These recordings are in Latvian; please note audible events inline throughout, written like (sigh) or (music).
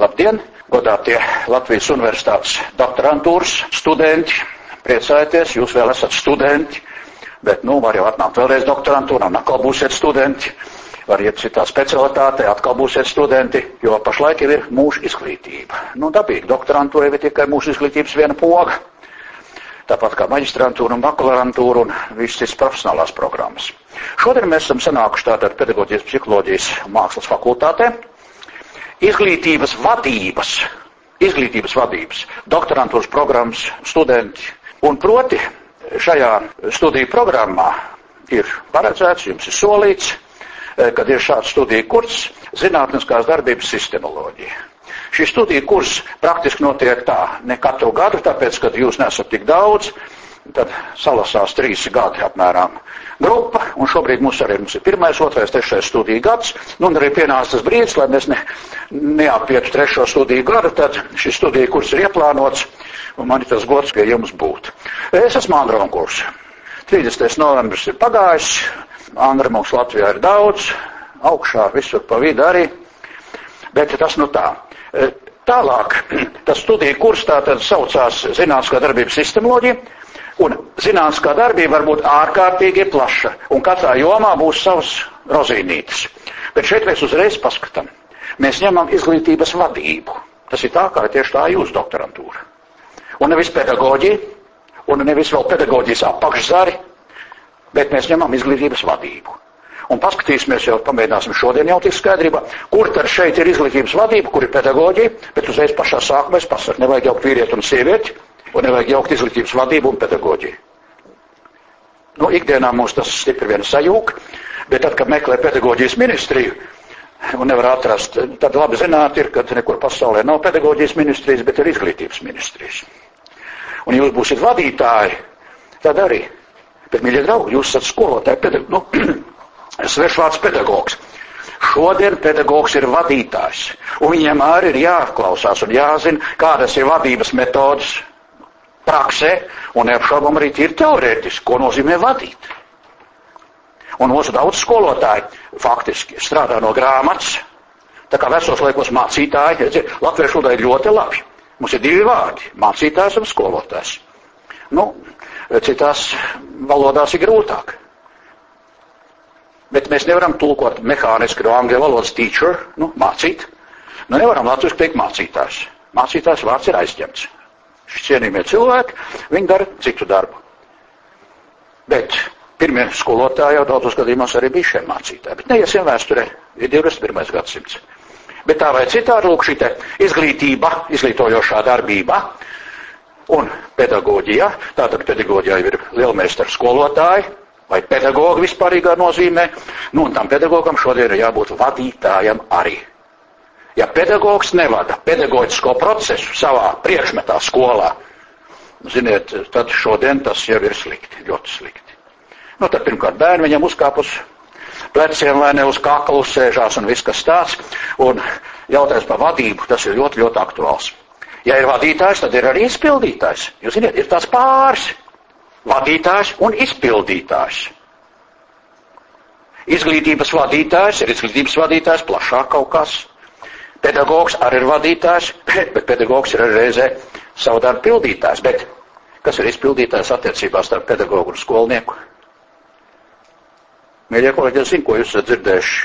Labdien, godātie Latvijas universitātes doktorantūras studenti, priecājieties, jūs vēl esat studenti, bet, nu, var jau atnākt vēlreiz doktorantūrā, un atkal būsiet studenti, var iet citā specialitātē, atkal būsiet studenti, jo pašlaik jau ir mūža izglītība. Nu, dabīgi, doktorantūra ir tikai mūža izglītības viena poga tāpat kā maģistrantūra un bakalaurantūra un visas citas profesionālās programmas. Šodien mēs esam sanākuši tātad pedagoģijas psiholoģijas mākslas fakultātē. Izglītības vadības, izglītības vadības, doktorantūras programmas studenti. Un proti šajā studiju programmā ir paredzēts, jums ir solīts, eh, kad ir šāds studiju kurs zinātniskās darbības sistemoloģija. Šī studija kurs praktiski notiek tā, ne katru gadu, tāpēc, kad jūs nesat tik daudz, tad salasās trīs gadi apmēram grupa, un šobrīd mums arī mums ir pirmais, otrais, trešais studiju gads, nu, un arī pienāca tas brīdis, lai mēs ne, neapietu trešo studiju gadu, tad šis studija kurs ir ieplānots, un man ir tas gods pie jums būt. Es esmu Andra Onkurs. 30. novembris ir pagājis, Andra mums Latvijā ir daudz, augšā, visur pa vidu arī, bet tas nu tā. Tālāk, (clears throat) tas studija kurs tātad saucās Zinātniskā darbības sistemoloģija, un zinātniskā darbība var būt ārkārtīgi plaša, un katrā jomā būs savas rozīnītes. Bet šeit mēs uzreiz paskatām. Mēs ņemam izglītības vadību. Tas ir tā, kā tieši tā jūsu doktorantūra. Un nevis pedagoģija, un nevis vēl pedagoģijas apakšzari, bet mēs ņemam izglītības vadību. Un paskatīsimies jau, pamēģināsim šodien jau tik skaidrībā, kur tad šeit ir izglītības vadība, kur ir pedagoģija, bet uzreiz pašā sākumā es pasaku, nevajag jaukt vīrieti un sievieti, un nevajag jaukt izglītības vadību un pedagoģiju. Nu, ikdienā mums tas stipri vien sajūg, bet tad, kad meklē pedagoģijas ministriju, un nevar atrast, tad labi zināt ir, ka nekur pasaulē nav pedagoģijas ministrijas, bet ir izglītības ministrijas. Un jūs būsiet vadītāji, tad arī. Bet, mīļie draugi, jūs esat skolotāji, pedagoģi, nu, (clears throat) svešvārds pedagogs. Šodien pedagogs ir vadītājs, un viņam arī ir jāklausās un jāzina, kādas ir vadības metodas praksē, un neapšaubam arī ir teorētiski, ko nozīmē vadīt. Un mūsu daudz skolotāji faktiski strādā no grāmatas, tā kā vecos laikos mācītāji, latviešu valodā ir ļoti labi. Mums ir divi vārdi - mācītājs un skolotājs. Nu, citās valodās ir grūtāk. Bet mēs nevaram tulkot mehāniski no angļu valodas teacher, nu, mācīt. Nu, nevaram latviešu teikt mācītājs. Mācītājs vārds ir aizņemts. Cienījamie cilvēki, viņi dara citu darbu. Bet pirmie skolotāji jau daudzos gadījumos arī bija šie mācītāji. Bet neiesim vēsturē, ir 21. gadsimts. Bet tā vai citādi, lūk, šī izglītība, izglītojošā darbība un pedagoģija, tātad pedagoģijā ir lielmeistara skolotāji, vai pedagogu vispārīgā nozīmē, nu un tam pedagogam šodien ir jābūt vadītājam arī. Ja pedagogs nevada pedagoģisko procesu savā priekšmetā skolā, ziniet, tad šodien tas jau ir slikti, ļoti slikti. Nu, tad pirmkārt bērni viņam uzkāp uz pleciem vai ne uz kaklu sēžās un viss kas tāds, un jautājums par vadību, tas ir ļoti, ļoti aktuāls. Ja ir vadītājs, tad ir arī izpildītājs. Jūs zināt, ir tās pāris vadītājs un izpildītājs. Izglītības vadītājs ir izglītības vadītājs plašāk kaut kas. Pedagogs arī ir vadītājs, (clears throat) bet pedagogs ir arī reizē savu darbu pildītājs. Bet kas ir izpildītājs attiecībās starp pedagogu un skolnieku? Mīļie kolēģi, es zinu, ko jūs esat dzirdējuši.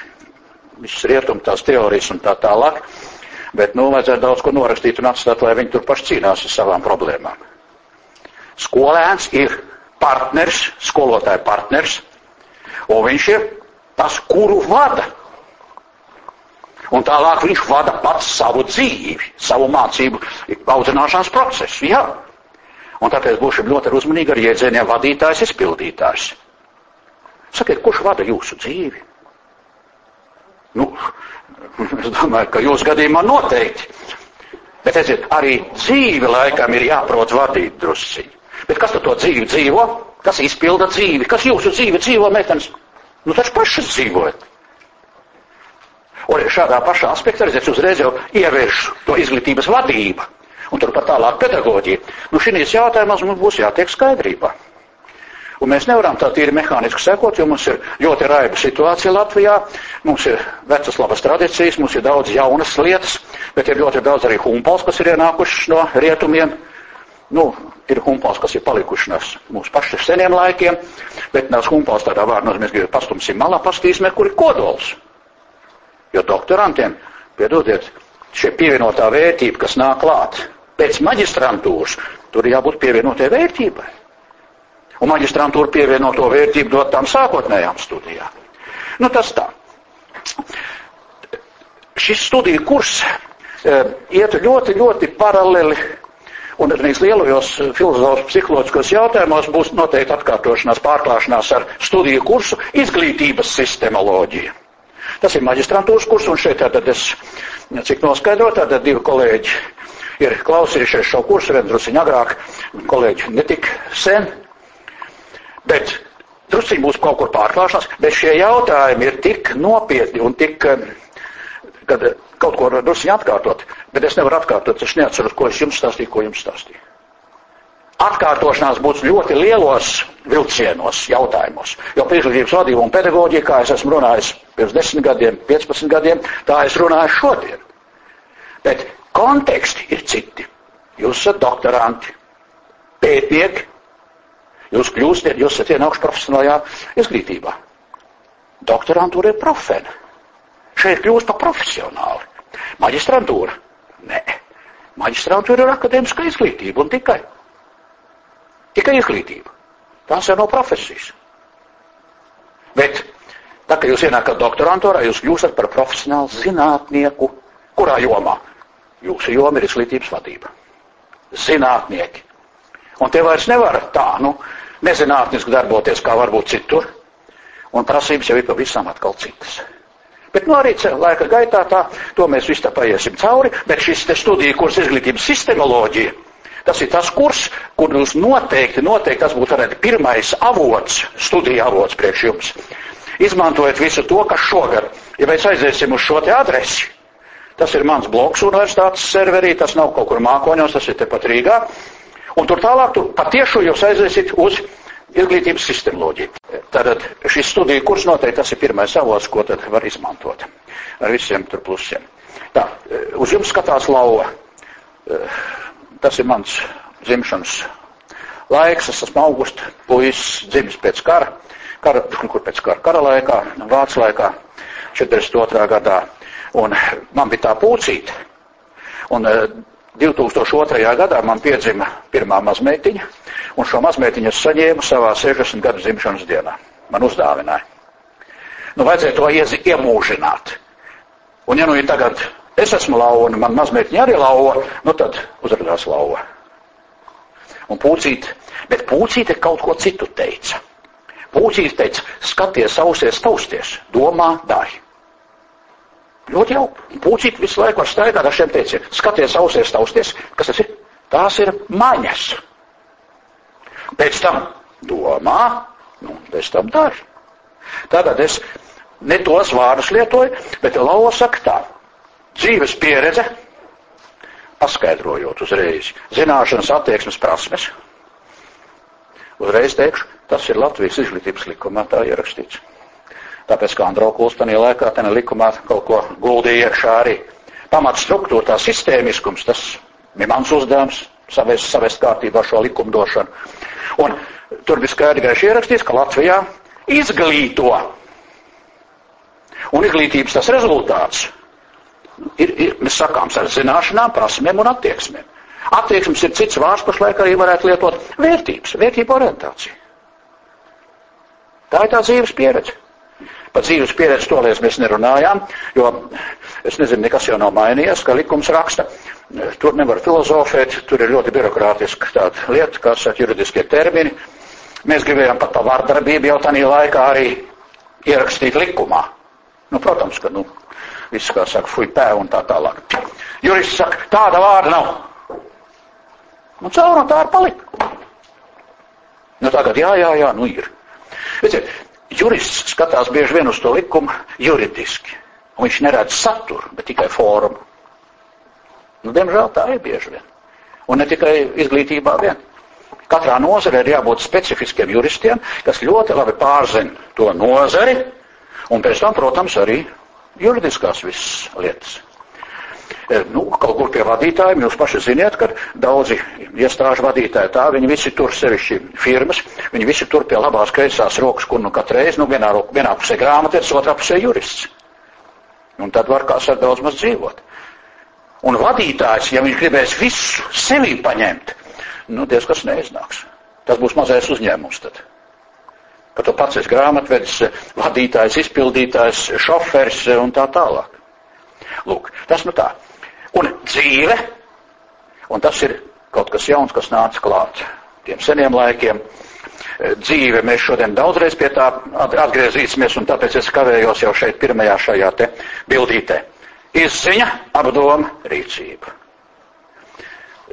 Visas rietumi, tās teorijas un tā tālāk. Bet, nu, vajadzētu daudz ko norakstīt un atstāt, lai viņi tur paši cīnās ar savām problēmām. Skolēns ir partners, skolotāja partners, un viņš ir tas, kuru vada. Un tālāk viņš vada pats savu dzīvi, savu mācību audzināšanas procesu. Jā. Un tāpēc būsim ļoti uzmanīgi ar jēdzieniem vadītājs, izpildītājs. Sakiet, kurš vada jūsu dzīvi? Nu, (laughs) es domāju, ka jūsu gadījumā noteikti. Bet, redziet, arī dzīve laikam ir jāprot vadīt drusciņi. Bet kas to dzīvi dzīvo? Kas izpilda dzīvi? Kas jūsu dzīvi dzīvo, meitenes? Nu, taču pašas dzīvojat. Un šādā pašā aspektā, redziet, uzreiz jau ievēršu to izglītības vadību. Un turpat tālāk pedagoģija. Nu, šīs jautājumos mums būs jātiek skaidrībā. Un mēs nevaram tā tīri mehāniski sekot, jo mums ir ļoti raiba situācija Latvijā, mums ir vecas labas tradīcijas, mums ir daudz jaunas lietas, bet ir ļoti daudz arī humpals, kas ir ienākušas no rietumiem. Nu, ir humpals, kas ir palikuši no mūsu pašu seniem laikiem, bet nav humpals tādā vārdā nozīmē, ka pastumsim malā, pastīsim, kur ir kodols. Jo doktorantiem, piedodiet, šie pievienotā vērtība, kas nāk klāt pēc maģistrantūras, tur jābūt pievienotai vērtībai. Un maģistrantūra pievienoto vērtību dot tām sākotnējām studijām. Nu, tas tā. Šis studiju kurs e, iet ļoti, ļoti paraleli un arī lielajos filozofijas psiholoģiskos jautājumos būs noteikti atkārtošanās, pārklāšanās ar studiju kursu izglītības sistemoloģiju. Tas ir maģistrantūras kurs, un šeit tātad es, cik noskaidrot, tātad divi kolēģi ir klausījušies šo kursu, viens drusiņ agrāk, kolēģi netik sen, bet drusiņ būs kaut kur pārklāšanās, bet šie jautājumi ir tik nopietni un tik, kad kaut ko drusiņ atkārtot, bet es nevaru atkārtot, es neatceros, ko es jums stāstīju, ko jums stāstīju. Atkārtošanās būs ļoti lielos vilcienos, jautājumos. Jo priekšlīdzības vadība un pedagoģija, kā es esmu runājis pirms 10 gadiem, 15 gadiem, tā es runāju šodien. Bet konteksti ir citi. Jūs esat doktoranti, pētnieki, jūs kļūstat, jūs esat ienākuši profesionālajā izglītībā. Doktorantūra ir profena. Šeit kļūst par profesionāli. Maģistrantūra? Nē. Maģistrantūra ir akadēmiska izglītība un tikai. Tikai izglītība. Tās jau nav profesijas. Bet, tā kā jūs ienākat doktorantūrā, jūs kļūstat par profesionālu zinātnieku. Kurā jomā? Jūsu joma ir izglītības vadība. Zinātnieki. Un te vairs nevar tā, nu, nezinātniski darboties, kā varbūt citur. Un prasības jau ir pavisam atkal citas. Bet nu arī laika gaitā tā, to mēs visu tā paiesim cauri, bet šis te studija kurs izglītības sistemoloģija, tas ir tas kurs, kur jūs noteikti, noteikti tas būtu arī pirmais avots, studija avots priekš jums. Izmantojiet visu to, kas šogad, ja mēs aiziesim uz šo te adresi, tas ir mans bloks universitātes serverī, tas nav kaut kur mākoņos, tas ir tepat Rīgā, un tur tālāk, tur patiešu jūs aiziesiet uz izglītības sistemoloģiju. Tātad šis studiju kurs noteikti tas ir pirmais avots, ko tad var izmantot ar visiem tur plusiem. Tā, uz jums skatās lauva. Tas ir mans dzimšanas laiks, es esmu augusta puisis, dzimis pēc kara, kara, kur pēc kara, kara laikā, vācu laikā, 42. gadā. Un man bija tā pūcīte. Un 2002. gadā man piedzima pirmā mazmeitiņa, un šo mazmeitiņu es saņēmu savā 60 gadu dzimšanas dienā. Man uzdāvināja. Nu, vajadzēja to iemūžināt. Un ja nu ir tagad, es esmu lauva, un man mazmeitiņa arī lauva, nu tad uzrādās lauva. Un pūcīt, bet pūcīte kaut ko citu teica. Pūcīte teica, skaties, ausies, tausties, domā, dari. Ļoti jauki. Pūcīt visu laiku var staigāt ar šiem teicieniem. Skaties, ausies, tausties. Kas tas ir? Tās ir maņas. Pēc tam domā, nu, pēc tam dari. Tātad es ne tos vārdus lietoju, bet lauva saka tā. Dzīves pieredze, paskaidrojot uzreiz, zināšanas, attieksmes, prasmes. Uzreiz teikšu, tas ir Latvijas izglītības likumā tā ierakstīts. Tāpēc, kā Androkuls tajā laikā tajā likumā kaut ko guldīja iekšā arī. Pamats struktūra, tā sistēmiskums, tas bija mans uzdevums savest, savest kārtībā šo likumdošanu. Un tur bija skaidri gaiši ierakstīts, ka Latvijā izglīto. Un izglītības tas rezultāts ir, ir mēs sakāms ar zināšanām, prasmēm un attieksmēm. Attieksmes ir cits vārds, pašlaik arī varētu lietot vērtības, vērtību orientācija. Tā ir tā dzīves pieredze. Par dzīves pieredzi tolies mēs nerunājām, jo es nezinu, nekas jau nav mainījies, ka likums raksta. Tur nevar filozofēt, tur ir ļoti birokrātiska tāda lieta, kā saka juridiskie termini. Mēs gribējām pat pa vārdarbību jau tādā laikā arī ierakstīt likumā. Nu, protams, ka, nu, viss, kā saka, fuj pē un tā tālāk. Jurists saka, tāda vārda nav. Nu, caur un tā ir palika. Nu, tagad jā, jā, jā, nu ir. Redziet, Jurists skatās bieži vien uz to likumu juridiski, un viņš neredz saturu, bet tikai formu. Nu, diemžēl tā ir bieži vien. Un ne tikai izglītībā vien. Katrā nozarē ir jābūt specifiskiem juristiem, kas ļoti labi pārzina to nozari, un pēc tam, protams, arī juridiskās visas lietas. E, nu, kaut kur pie vadītājiem jūs paši ziniet, ka daudzi iestāžu vadītāji tā, viņi visi tur sevišķi firmas, viņi visi tur pie labās kreisās rokas, kur nu katreiz, nu vienā, vienā pusē grāmatietis, otrā pusē jurists. Un tad var kāds ar daudz maz dzīvot. Un vadītājs, ja viņš gribēs visu sevī paņemt, nu, diez kas neiznāks. Tas būs mazais uzņēmums tad. Ka tu pats esi grāmatvedis, vadītājs, izpildītājs, šoferis un tā tālāk. Lūk, tas nu tā. Un dzīve, un tas ir kaut kas jauns, kas nāca klāt tiem seniem laikiem. Dzīve, mēs šodien daudzreiz pie tā atgriezīsimies, un tāpēc es kavējos jau šeit pirmajā šajā te bildītē. Izziņa, apdoma, rīcība.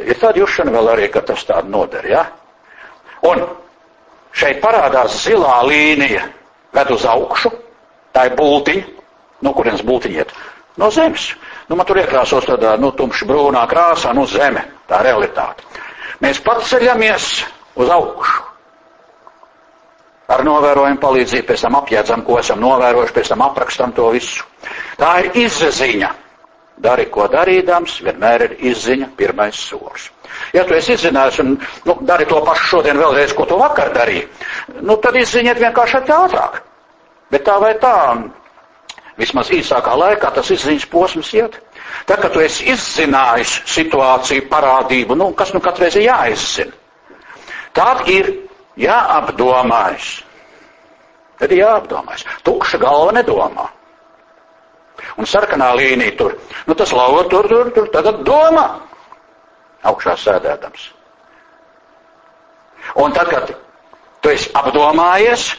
Ir tāda jušana vēl arī, ka tas tāda noder, ja? Un šeit parādās zilā līnija, ved uz augšu, tā ir bultiņa, no kurienes bultiņa iet? No zemes. Nu, man tur iekrāsos tādā, nu, tumši brūnā krāsā, nu, zeme, tā realitāte. Mēs paceļamies uz augšu. Ar novērojumu palīdzību pēc tam apjēdzam, ko esam novērojuši, pēc tam aprakstam to visu. Tā ir izziņa. Dari, ko darīdams, vienmēr ir izziņa pirmais solis. Ja tu esi izzinājis un nu, dari to pašu šodien vēlreiz, ko tu vakar darīji, nu, tad izziņiet vienkārši ātrāk. Bet tā vai tā, vismaz īsākā laikā tas izziņas posms iet. Tad, kad tu esi izzinājis situāciju, parādību, nu, kas nu katreiz ir jāizzina, tad ir jāapdomājas. Tad ir jāapdomājas. Tukša galva nedomā. Un sarkanā līnija tur. Nu, tas lauva tur, tur, tur, tagad domā. Augšā sēdēdams. Un tad, kad tu esi apdomājies,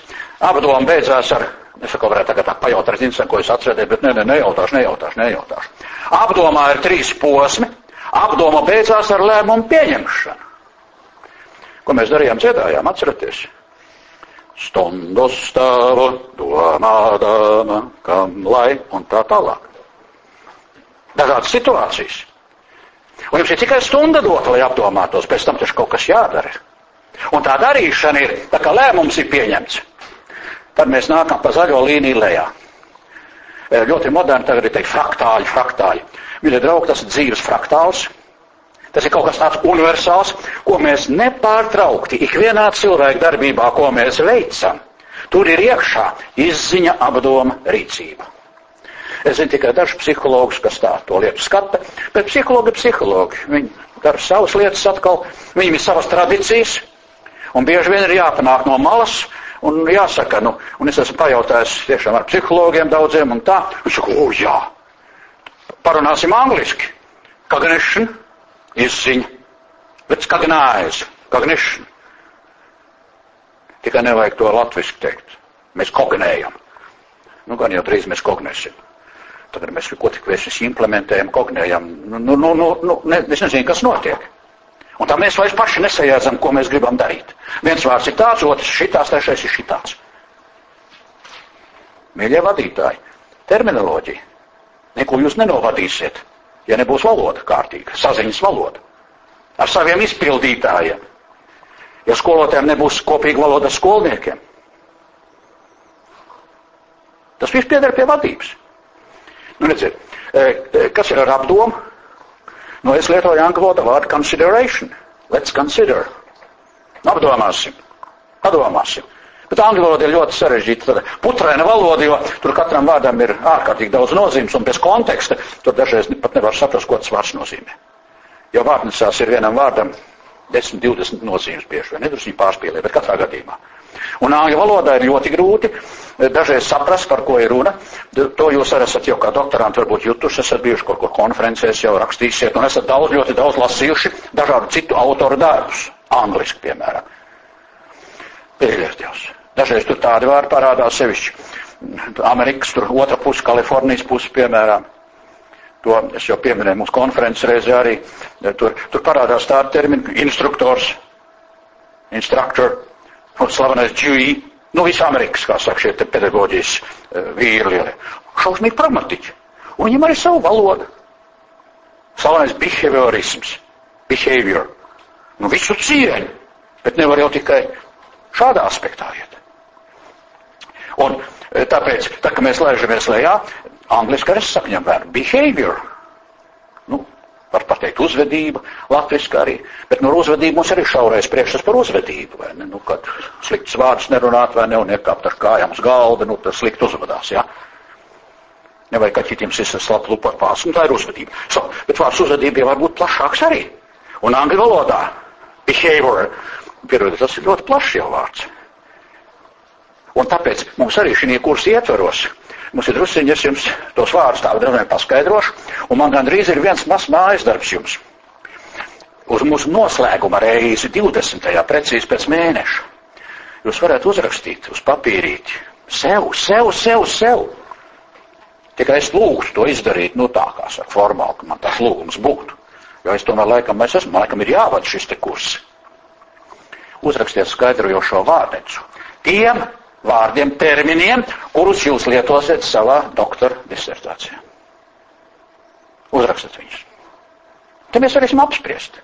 apdoma beidzās ar, es saku, varētu tagad tā pajautāt, zinu, ko es atcerēties, bet nē, nē, nejautāšu, nejautāšu, nejautāšu. Apdomā ir trīs posmi, apdoma beidzās ar lēmumu pieņemšanu. Ko mēs darījām, dziedājām, atceraties? Stundu stāvu domādama, kam lai un tā tālāk. Dažādas situācijas. Un jums ir tikai stunda dota, lai apdomātos, pēc tam taču kaut kas jādara. Un tā darīšana ir, tā kā lēmums ir pieņemts. Tad mēs nākam pa zaļo līniju lejā. Ļoti moderni tagad ir teikt fraktāļi, fraktāļi. Mīļie draugi, tas ir dzīves fraktāls. Tas ir kaut kas tāds universāls, ko mēs nepārtraukti ikvienā cilvēka darbībā, ko mēs veicam. Tur ir iekšā izziņa, apdoma, rīcība. Es zinu tikai dažus psihologus, kas tā to lietu skata, bet psihologi ir psihologi. Viņi dara savas lietas atkal, viņiem ir savas tradīcijas, un bieži vien ir jāpanāk no malas, un jāsaka, nu, un es esmu pajautājis tiešām ar psihologiem daudziem, un tā, un saku, o jā, parunāsim angliski. Cognition, izziņa, bet cognize, cognition. Tikai nevajag to latviski teikt. Mēs kognējam. Nu, gan jau drīz mēs kognēsim. Tagad mēs ko tik mēs implementējam, kognējam. Nu, nu, nu, nu, nu ne, es nezinu, kas notiek. Un tā mēs vairs paši nesajādzam, ko mēs gribam darīt. Viens vārds ir tāds, otrs šitās, trešais ir šitāds. Mīļie vadītāji, terminoloģija. Neko jūs nenovadīsiet ja nebūs valoda kārtīga, saziņas valoda ar saviem izpildītājiem, ja skolotājiem nebūs kopīga valoda skolniekiem. Tas viss pieder pie vadības. Nu, redziet, e, e, kas ir ar apdomu? Nu, es lietoju angļu valodā vārdu consideration. Let's consider. Nu, apdomāsim. Padomāsim. Bet angļu valoda ir ļoti sarežģīta, putraina valoda, jo tur katram vārdam ir ārkārtīgi daudz nozīmes, un pēc konteksta tur dažreiz pat nevar saprast, ko tas vārds nozīmē. Jo vārdnesās ir vienam vārdam 10, 20 nozīmes bieži vien, nedrusku viņi pārspīlē, bet katrā gadījumā. Un angļu valodā ir ļoti grūti dažreiz saprast, par ko ir runa. To jūs arī esat jau kā doktoranti varbūt jutuši, esat bijuši kaut kur konferencēs, jau rakstīsiet, un esat daudz, ļoti daudz lasījuši dažādu citu autoru darbus, angliski, piemēram. Pieļaus Dievs. Dažreiz tur tādi vārdi parādās sevišķi. Amerikas tur otra puse, Kalifornijas puse, piemēram. To es jau pieminēju mūsu konferences reizē arī. Tur, tur parādās tādi termini, instruktors, instructor, un slavenais GE. Nu, visi Amerikas, kā saka, šie pedagoģijas uh, vīri lielie. Šausmīgi pragmatiķi. Un viņam arī savu valodu. Slavenais behaviorisms. Behavior. Nu, visu cieņu. Bet nevar jau tikai šādā aspektā iet. Un e, tāpēc, tā, kad mēs laižamies lejā, angliski arī sakņam vērnu behavior. Nu, var pateikt uzvedība, latviski arī. Bet no uzvedību mums arī šaurais priekšstats par uzvedību, vai ne? Nu, kad slikts vārds nerunāt, vai ne, un iekāpt ar kājām uz galda, nu, tas slikt uzvedās, jā. Ja? Nevajag, ka citiem sisas slap lupot pārs, un tā ir uzvedība. So, bet vārds uzvedība var būt plašāks arī. Un angļu valodā behavior, pierodiet, tas ir ļoti plašs jau vārds. Un tāpēc mums arī šī kursa ietvaros, mums ir drusiņi, es jums tos vārdus tā nevienu paskaidrošu, un man gandrīz ir viens mazs mājas darbs jums. Uz mūsu noslēguma reizi 20. precīzi pēc mēneša. Jūs varētu uzrakstīt uz papīrīti sev, sev, sev, sev. Tikai es lūgtu to izdarīt, nu tā kā saka, formāli, ka man tas lūgums būtu. Jo es tomēr laikam, es esmu, laikam ir jāvada šis te kurs. Uzrakstiet skaidrojošo vārdecu. Tiem vārdiem, terminiem, kurus jūs lietosiet savā doktora disertācijā. Uzrakstiet viņus. Te mēs varēsim apspriest.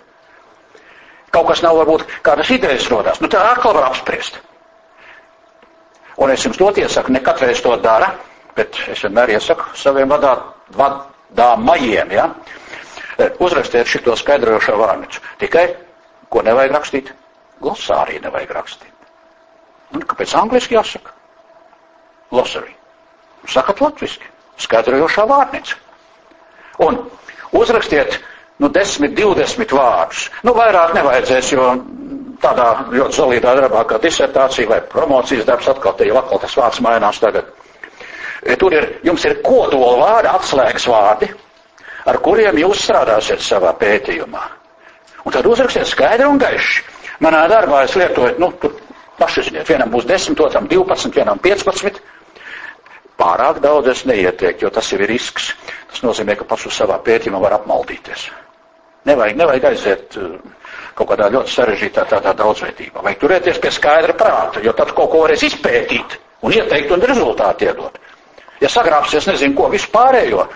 Kaut kas nav varbūt kādas idejas rodās. Nu tā atkal var apspriest. Un es jums to iesaku, ne katreiz to dara, bet es vienmēr iesaku saviem vadā, vadāmajiem, ja? Uzrakstiet šito skaidrojošo vārnicu. Tikai, ko nevajag rakstīt? Glosārī nevajag rakstīt. Un kāpēc angliski jāsaka? Glossary. Sakat latviski. Skaidrojošā vārnīca. Un uzrakstiet, nu, 10, 20 vārdus. Nu, vairāk nevajadzēs, jo tādā ļoti solīdā darbā kā disertācija vai promocijas darbs atkal te jau atkal tas vārds mainās tagad. E, tur ir, jums ir kodola vārdi, atslēgas vārdi, ar kuriem jūs strādāsiet savā pētījumā. Un tad uzrakstiet skaidri un gaiši. Manā darbā es lietoju, nu, tur Paši ziniet, vienam būs 10, otram 12, vienam 15. Pārāk daudz es neieteiktu, jo tas jau ir risks. Tas nozīmē, ka pats uz savā pētījumā var apmaldīties. Nevajag, nevajag aiziet uh, kaut kādā ļoti sarežģītā tādā daudzveidībā. Vajag turēties pie skaidra prāta, jo tad kaut ko varēs izpētīt un ieteikt un rezultātu iedot. Ja sagrābsies nezinu ko vispārējo,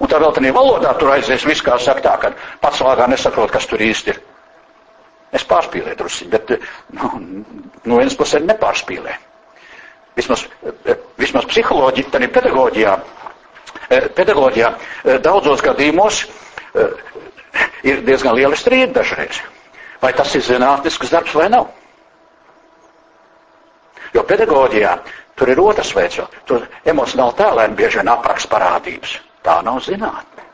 un tā vēl tādā valodā tur aizies viss kā saka tā, ka pats vārdā nesaprot, kas tur īsti ir. Es pārspīlēju drusku, bet nu, no vienas puses arī nepārspīlē. Vismaz, vismaz psiholoģija, tad ir pedagoģijā. Eh, pedagoģijā eh, daudzos gadījumos eh, ir diezgan liela strīda dažreiz. Vai tas ir zinātnisks darbs vai nav? Jo pedagoģijā tur ir otrs veids, jo tur emocionāli tēlēni bieži vien apraksta parādības. Tā nav zinātne.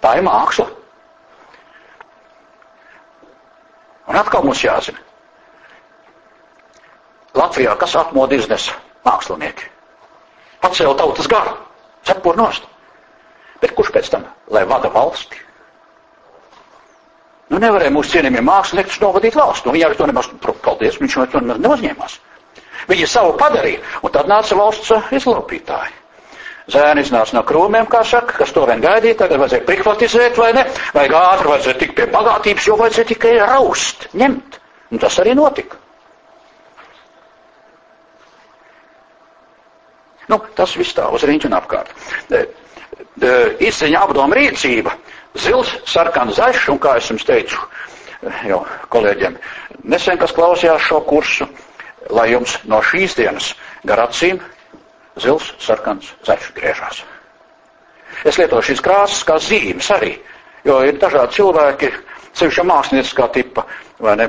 Tā ir māksla. Un atkal mums jāzina. Latvijā kas atmodu iznesa mākslinieki? Pacēla tautas garu, cepur nost. Bet kurš pēc tam, lai vada valsti? Nu, nevarēja mūsu cienījamie mākslinieki novadīt valsts. Nu, viņi arī to nemaz, paldies, viņš to nemaz neuzņēmās. Viņi savu padarīja, un tad nāca valsts izlaupītāji. Zēni iznāca no krūmiem, kā saka, kas to vien gaidīja, tagad vajadzēja prihvatizēt vai ne, vajag ātri vajadzēja tikt pie bagātības, jo vajadzēja tikai raust, ņemt. Un tas arī notika. Nu, tas viss tā uz riņķi un apkārt. E, e, izceņa apdoma rīcība, zils, sarkans, zaļš, un kā es jums teicu, jau kolēģiem, nesen, kas klausījās šo kursu, lai jums no šīs dienas gar acīm Zils, sarkans, zaļš griežās. Es lietoju šīs krāsas kā zīmes arī, jo ir dažādi cilvēki, sevišķi mākslinieckā tipa, vai ne,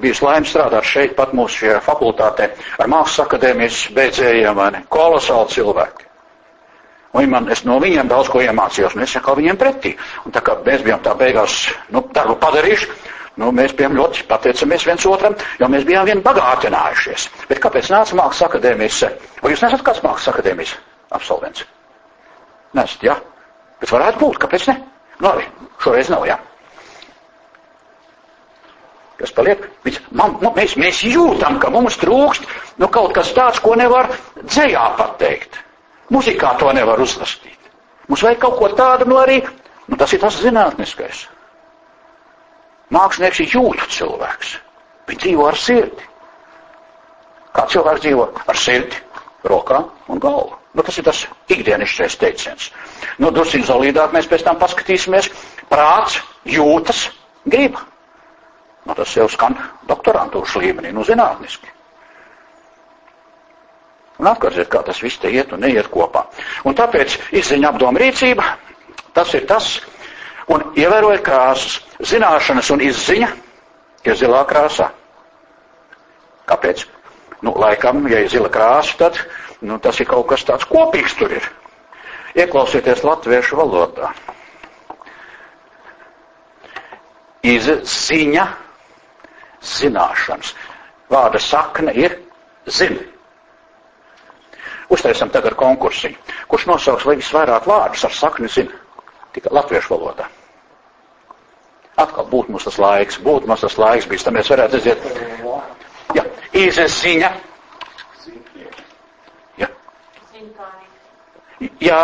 bijis laime strādāt šeit pat mūsu šajā fakultātē ar mākslas akadēmijas beidzējiem, vai ne, kolosāli cilvēki. Un man, es no viņiem daudz ko iemācījos, un es kā viņiem pretī. Un tā kā mēs bijām tā beigās, nu, darbu padarījuši, Nu, mēs bijām ļoti pateicamies viens otram, jo mēs bijām vien bagātinājušies. Bet kāpēc nāca Mākslas akadēmijas? Vai jūs nesat kāds Mākslas akadēmijas absolvents? Nesat, jā? Ja? Bet varētu būt, kāpēc ne? Nu, labi, šoreiz nav, jā. Kas paliek? Viņš, man, nu, mēs, mēs jūtam, ka mums trūkst nu, kaut kas tāds, ko nevar dzējā pateikt. Muzikā to nevar uzrakstīt. Mums vajag kaut ko tādu, nu arī, nu, tas ir tas zinātniskais. Mākslinieks ir jūtu cilvēks. Viņš dzīvo ar sirdi. Kā cilvēks dzīvo ar sirdi, rokām un galvu? Nu, tas ir tas ikdienišķais teiciens. Nu, drusciņ zolīdāk mēs pēc tam paskatīsimies. Prāts, jūtas, griba. Nu, tas jau skan doktorantūras līmenī, nu zinātniski. Un atkārtot, kā tas viss te iet un neiet kopā. Un tāpēc izziņa apdoma rīcība, tas ir tas, un ievēroja krāsas, zināšanas un izziņa ir zilā krāsā. Kāpēc? Nu, laikam, ja ir zila krāsa, tad nu, tas ir kaut kas tāds kopīgs tur ir. Ieklausieties latviešu valodā. Izziņa, zināšanas. Vārda sakne ir zina. Uztaisam tagad konkursiņu. Kurš nosauks visvairāk vārdus ar sakni zina? Tikai latviešu valodā. Atkal būtu mums tas laiks, būtu mums tas laiks bijis, tad mēs varētu aiziet. Ja, izziņa. Ja. Jā,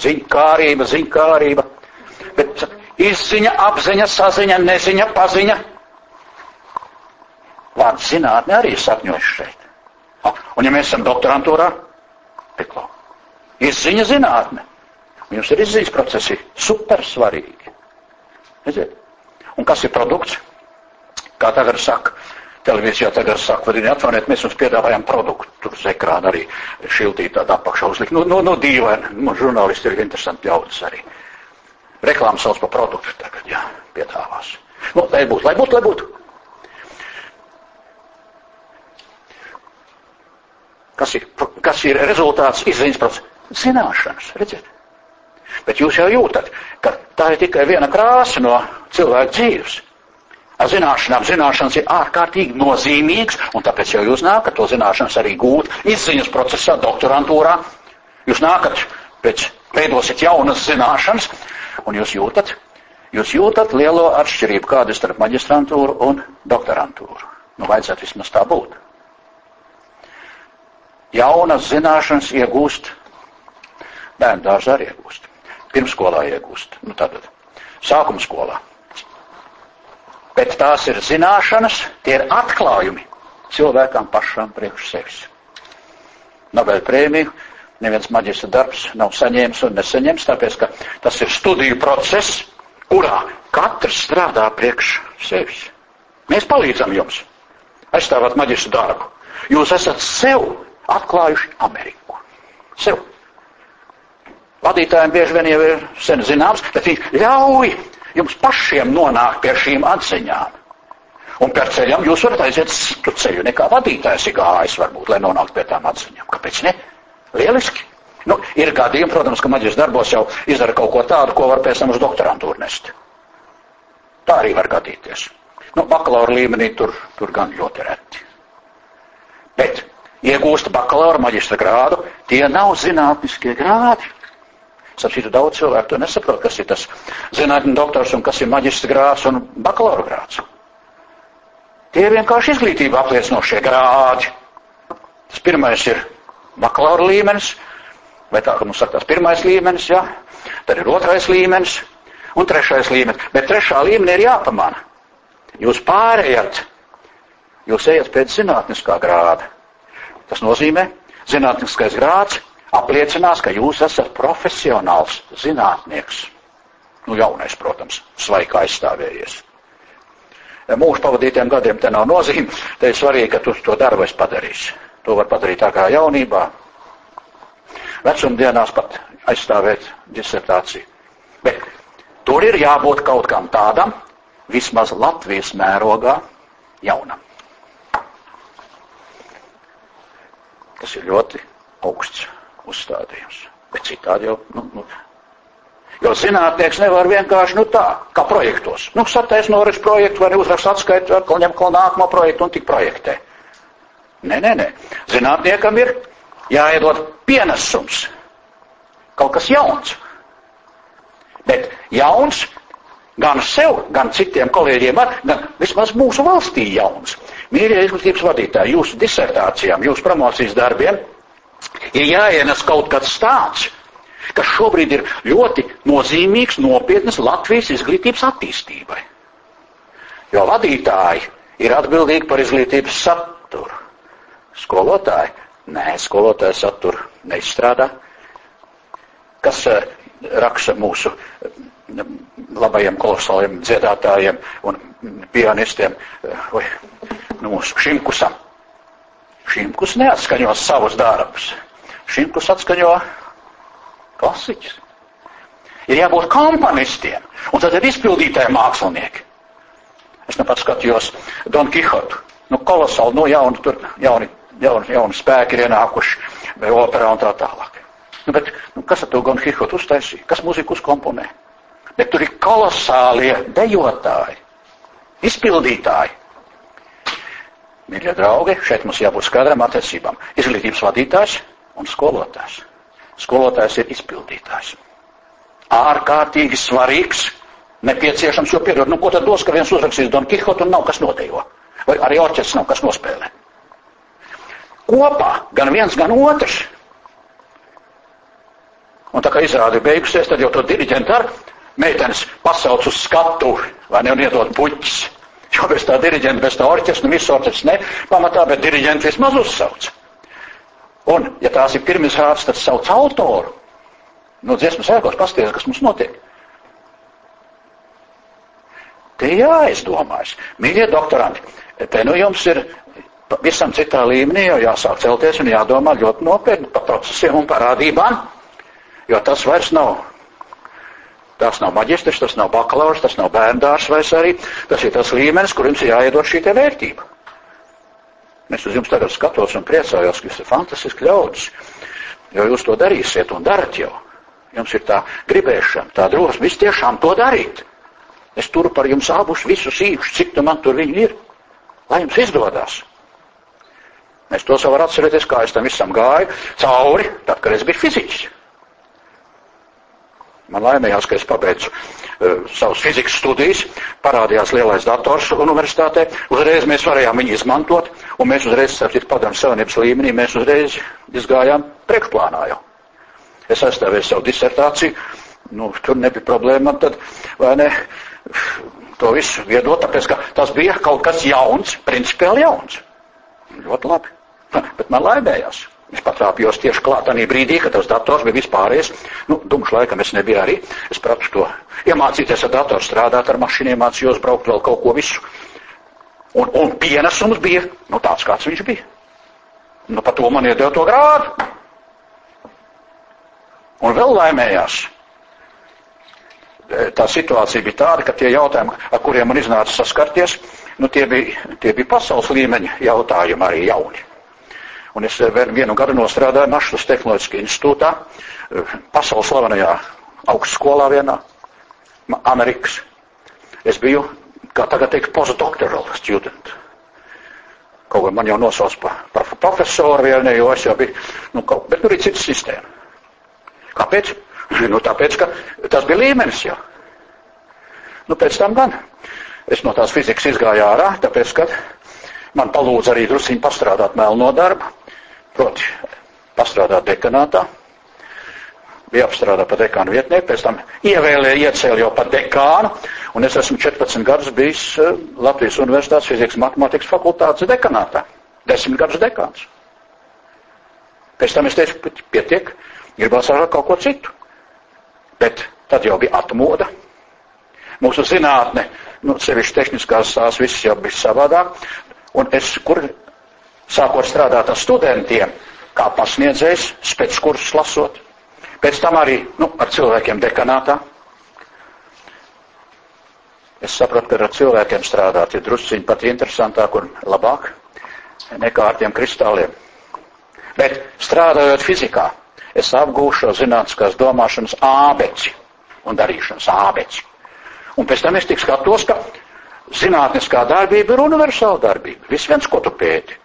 ziņkārība, ziņkārība. Bet izziņa, apziņa, saziņa, neziņa, paziņa. Vārds zinātne arī ir sakņojuši šeit. Un ja mēs esam doktorantūrā, Piklo. Izziņa zinātne. Jums ir izziņas procesi super svarīgi. Redziet? Un kas ir produkts? Kā tagad saka, televīzijā tagad saka, vadini atvainojiet, mēs jums piedāvājam produktu. Tur uz ekrāna arī šiltīt tādu apakšā uzlikt. Nu, nu, nu dīvaini, nu, žurnālisti ir interesanti ļaudis arī. Reklāma sauc par produktu tagad, jā, piedāvās. Nu, lai būtu, lai būtu, lai būtu. Kas ir, kas ir rezultāts izziņas procesa? Zināšanas, redziet. Bet jūs jau jūtat, ka tā ir tikai viena krāsa no cilvēka dzīves. Ar zināšanām zināšanas ir ārkārtīgi nozīmīgs, un tāpēc jau jūs nākat to zināšanas arī gūt izziņas procesā, doktorantūrā. Jūs nākat pēc, veidosiet jaunas zināšanas, un jūs jūtat, jūs jūtat lielo atšķirību, kāda ir starp maģistrantūru un doktorantūru. Nu, vajadzētu vismaz tā būt jaunas zināšanas iegūst, bērnu dārzā arī iegūst, pirmskolā iegūst, nu tātad sākuma skolā. Bet tās ir zināšanas, tie ir atklājumi cilvēkam pašam priekš sevis. Nobel prēmiju neviens maģistra darbs nav saņēmis un nesaņems, tāpēc, ka tas ir studiju process, kurā katrs strādā priekš sevis. Mēs palīdzam jums aizstāvēt maģistra darbu. Jūs esat sev atklājuši Ameriku. Sev. Vadītājiem bieži vien jau ir sen zināms, bet viņi ļauj jums pašiem nonākt pie šīm atziņām. Un par ceļam jūs varat aiziet citu ceļu nekā vadītājs ir gājis, varbūt, lai nonāktu pie tām atziņām. Kāpēc ne? Lieliski. Nu, ir gadījumi, protams, ka maģis darbos jau izdara kaut ko tādu, ko var pēc tam uz doktorantūru nest. Tā arī var gadīties. Nu, bakalaura līmenī tur, tur gan ļoti reti. Bet iegūst bakalaura maģistra grādu, tie nav zinātniskie grādi. Sapratu, daudz cilvēku to nesaprot, kas ir tas zinātņu doktors un kas ir maģistra grāds un bakalaura grāds. Tie ir vienkārši izglītība apliecinošie grādi. Tas pirmais ir bakalaura līmenis, vai tā, ka mums saka, tas pirmais līmenis, jā, tad ir otrais līmenis un trešais līmenis. Bet trešā līmenī ir jāpamana. Jūs pārējat, jūs ejat pēc zinātniskā grāda. Tas nozīmē, zinātniskais grāds apliecinās, ka jūs esat profesionāls zinātnieks. Nu, jaunais, protams, svaika aizstāvējies. Mūžu pavadītiem gadiem te nav nozīme, te ir svarīgi, ka tu to darbu esi padarījis. To var padarīt tā kā jaunībā. Vecumdienās pat aizstāvēt disertāciju. Bet tur ir jābūt kaut kam tādam, vismaz Latvijas mērogā, jaunam. Tas ir ļoti augsts uzstādījums. Bet citādi jau, nu, nu. Jo zinātnieks nevar vienkārši, nu tā, kā projektos. Nu, satais noris projektu vai uzrakst atskaitu, atkal ņem kaut nākamo projektu un tik projektē. Nē, nē, nē. Zinātniekam ir jāiedod pienesums. Kaut kas jauns. Bet jauns gan sev, gan citiem kolēģiem, gan vismaz mūsu valstī jauns. Mīļie izglītības vadītāji, jūsu disertācijām, jūsu promocijas darbiem ir jāienes kaut kas tāds, kas šobrīd ir ļoti nozīmīgs, nopietnas Latvijas izglītības attīstībai. Jo vadītāji ir atbildīgi par izglītības saturu. Skolotāji, nē, skolotāji saturu neizstrādā. Kas uh, raksta mūsu labajiem kolosāliem dziedātājiem un pianistiem, vai nu, mūsu Šimkusam. Šimkus neatskaņo savus darbus. Šimkus atskaņo klasiķus. Ir jābūt komponistiem, un tad ir izpildītāji mākslinieki. Es nu pat skatījos Don Kihotu. Nu, kolosāli, nu, jauni, tur, jauni, jauni, jauni spēki ir ienākuši vai operā un tā tālāk. Nu, bet, nu, kas ar to Don Kihotu uztaisīja? Kas mūziku uzkomponē? Bet tur ir kolosālie dejotāji, izpildītāji. Mīļie draugi, šeit mums jābūt skaidram attiecībām. Izglītības vadītājs un skolotājs. Skolotājs ir izpildītājs. Ārkārtīgi svarīgs, nepieciešams, jo piedod, nu ko tad dos, ka viens uzrakstīs Don Kihotu un nav kas nodejo. Vai arī orķestris nav kas nospēlē. Kopā gan viens, gan otrs. Un tā kā izrāda ir beigusies, tad jau to diriģentu ar meitenes pasauc uz skatu, vai ne, un iedod puķis. Jo bez tā diriģenta, bez tā orķestra, nu visu orķestru ne pamatā, bet diriģenti vismaz uzsauc. Un, ja tās ir pirmais hārts, tad sauc autoru. No dziesmas ēkos pasties, kas mums notiek. Te jāizdomājas. Mīļie doktoranti, te nu jums ir visam citā līmenī jau jāsāk celties un jādomā ļoti nopietni par procesiem un parādībām, jo tas vairs nav Tas nav maģistrs, tas nav bakalaurs, tas nav bērndārs vairs arī. Tas ir tas līmenis, kur jums ir jāiedod šī te vērtība. Es uz jums tagad skatos un priecājos, ka jūs esat fantastiski ļaudis, jo jūs to darīsiet un darat jau. Jums ir tā gribēšana, tā drosme, viss tiešām to darīt. Es turu par jums abus visus īpašus, cik tu man tur viņi ir, lai jums izdodas. Es to savu atcerēties, kā es tam visam gāju cauri, tad, kad es biju fiziķis. Man laimējās, ka es pabeidzu uh, savus fizikas studijas, parādījās lielais dators universitātē, uzreiz mēs varējām viņu izmantot, un mēs uzreiz, starp citu, padomu savienības līmenī, mēs uzreiz izgājām priekšplānā jau. Es aizstāvēju savu disertāciju, nu, tur nebija problēma, tad, vai ne, to visu viedot, tāpēc, ka tas bija kaut kas jauns, principiāli jauns. Ļoti labi. (laughs) Bet man laimējās. Es patrāpījos tieši klātanī brīdī, kad tas dators bija vispārējais. Nu, dumš laikam es nebiju arī. Es pratu to iemācīties ar datoru strādāt, ar mašīnu iemācījos braukt vēl kaut ko visu. Un, un pienesums bija, nu tāds kāds viņš bija. Nu, par to man iedeva to grādu. Un vēl laimējās. Tā situācija bija tāda, ka tie jautājumi, ar kuriem man iznāca saskarties, nu, tie bija, tie bija pasaules līmeņa jautājumi arī jauni. Un es eh, vienu gadu nostrādāju Našas tehnoloģiskajā institūtā, eh, pasaules slavenajā augstskolā vienā, Amerikas. Es biju, kā tagad teikt, postdoctoral student. Kaut gan man jau nosauc par, par profesoru vienai, jo es jau biju, nu, kaut, bet tur ir cita sistēma. Kāpēc? (laughs) Nu, tāpēc, ka tas bija līmenis jau. Nu, pēc tam gan. Es no tās fizikas izgāju ārā, tāpēc, ka man palūdza arī drusiņi pastrādāt melno darbu. Proti, pastrādāt dekanātā, bija apstrādā pa dekānu vietnieku, pēc tam ievēlēja, iecēla jau par dekānu, un es esmu 14 gadus bijis eh, Latvijas Universitātes fizikas matemātikas fakultātes dekanātā. Desmit gadus dekāns. Pēc tam es teicu, pietiek, gribās ar kaut ko citu. Bet tad jau bija atmoda. Mūsu zinātne, nu, sevišķi tehniskās tās viss jau bija savādāk. Un es, kur sākot strādāt ar studentiem, kā pasniedzējs, spēckursus lasot, pēc tam arī nu, ar cilvēkiem dekanātā. Es sapratu, ka ar cilvēkiem strādāt ir drusciņi pat interesantāk un labāk nekā ar tiem kristāliem. Bet strādājot fizikā, es apgūšu zinātniskās domāšanas ābeci un darīšanas ābeci. Un pēc tam es tik skatos, ka zinātniskā darbība ir universāla darbība. Viss viens, ko tu pēti.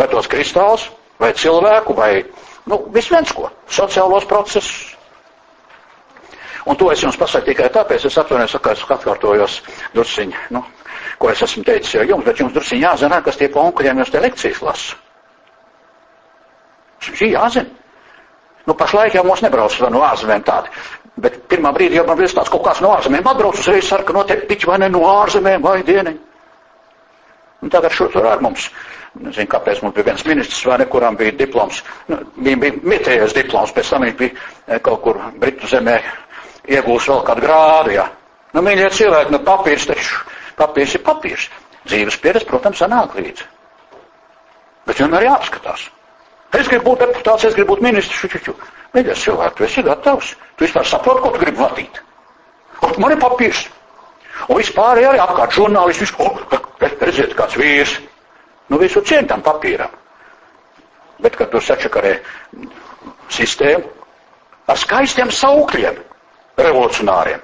Vai tos kristālus, vai cilvēku, vai, nu, viss viens ko, sociālos procesus. Un to es jums pasaku tikai tāpēc, es atvainojos, ka es atkārtojos drusciņi, nu, ko es esmu teicis jau jums, bet jums drusciņi jāzina, kas tie konkuriem jūs te lekcijas lasa. Šī jāzina. Nu, pašlaik jau mums nebrauc no ārzemēm tādi. Bet pirmā brīdī jau man bija tāds kaut kāds no ārzemēm atbrauc uzreiz sarka noteikti piķi vai ne no ārzemēm vai dieniņ. Un tagad šur tur ar mums Nezinu, kāpēc mums bija viens ministrs, vai ne, kuram bija diploms. Nu, viņam bija mitējais diploms, pēc tam viņš bija eh, kaut kur Britu zemē iegūst vēl kādu grādu, ja. Nu, mīļie cilvēki, nu papīrs taču, papīrs ir papīrs. Dzīves pieredze, protams, sanāk līdzi. Bet vienmēr jāapskatās. Es gribu būt deputāts, es gribu būt ministrs, čuču. Mīļais cilvēki, tu esi gatavs. Tu vispār saproti, ko tu gribi vadīt. Un man ir papīrs. Un vispār arī apkārt žurnālisti, visu, oh, redziet, kāds vīrs. Nu, visu cien tam papīram. Bet, kad tu sačakarē sistēmu ar skaistiem saukļiem, revolucionāriem.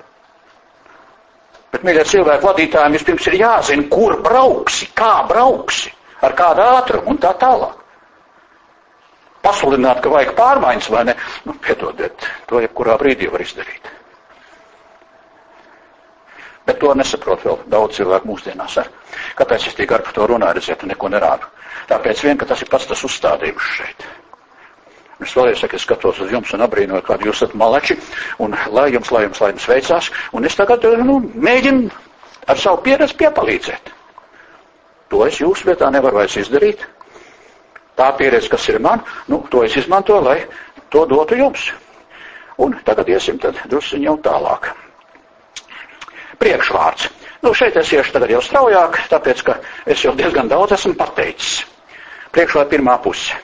Bet, mīļie cilvēki, vadītājiem vispirms ir jāzina, kur brauksi, kā brauksi, ar kādu ātrumu un tā tālāk. Pasludināt, ka vajag pārmaiņas, vai ne? Nu, piedodiet, to jebkurā brīdī var izdarīt. Bet to nesaprot vēl daudz cilvēku mūsdienās. Ar. Kāpēc es tik ar to runāju, redziet, neko nerādu? Tāpēc vien, ka tas ir pats tas uzstādījums šeit. Es vēlreiz saku, es skatos uz jums un abrīnoju, kādi jūs esat malači, un lai jums, lai jums, lai jums veicās, un es tagad, nu, mēģinu ar savu pieredzi piepalīdzēt. To es jūsu vietā nevaru vairs izdarīt. Tā pieredze, kas ir man, nu, to es izmantoju, lai to dotu jums. Un tagad iesim tad drusciņ jau tālāk. Priekšvārds. Nu, šeit es iešu tagad jau straujāk, tāpēc, ka es jau diezgan daudz esmu pateicis. Priekšvārds pirmā puse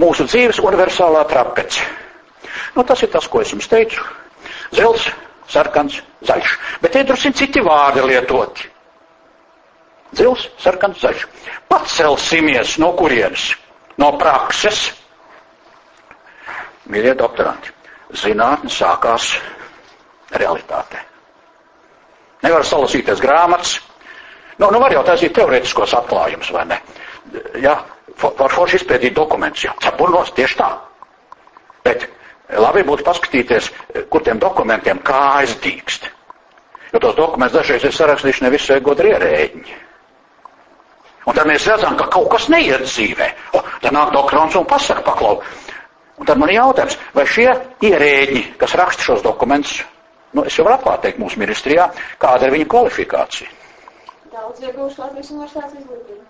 mūsu dzīves universālā trapece. Nu, tas ir tas, ko es jums teicu. Zels, sarkans, zaļš. Bet te drusku citi vārdi lietoti. Zils, sarkans, zaļš. Pacelsimies no kurienes? No prakses. Mīļie doktoranti, zinātne sākās realitātē. Nevar salasīties grāmatas. Nu, nu var jau taisīt teorētiskos atklājumus, vai ne? Ja, var forši izpētīt dokumentus, jā, cepurnos tieši tā. Bet labi būtu paskatīties, kur tiem dokumentiem kājas dīkst. Jo tos dokumentus dažreiz ir sarakstījuši nevisai godri ierēģi. Un tad mēs redzam, ka kaut kas neiet dzīvē. O, tad nāk doktorants un pasaka paklau. Un tad man ir jautājums, vai šie ierēģi, kas raksta šos dokumentus, nu, es jau varu atklāt mūsu ministrijā, kāda ir viņa kvalifikācija? Daudz ieguvuši Latvijas universitātes izglītību.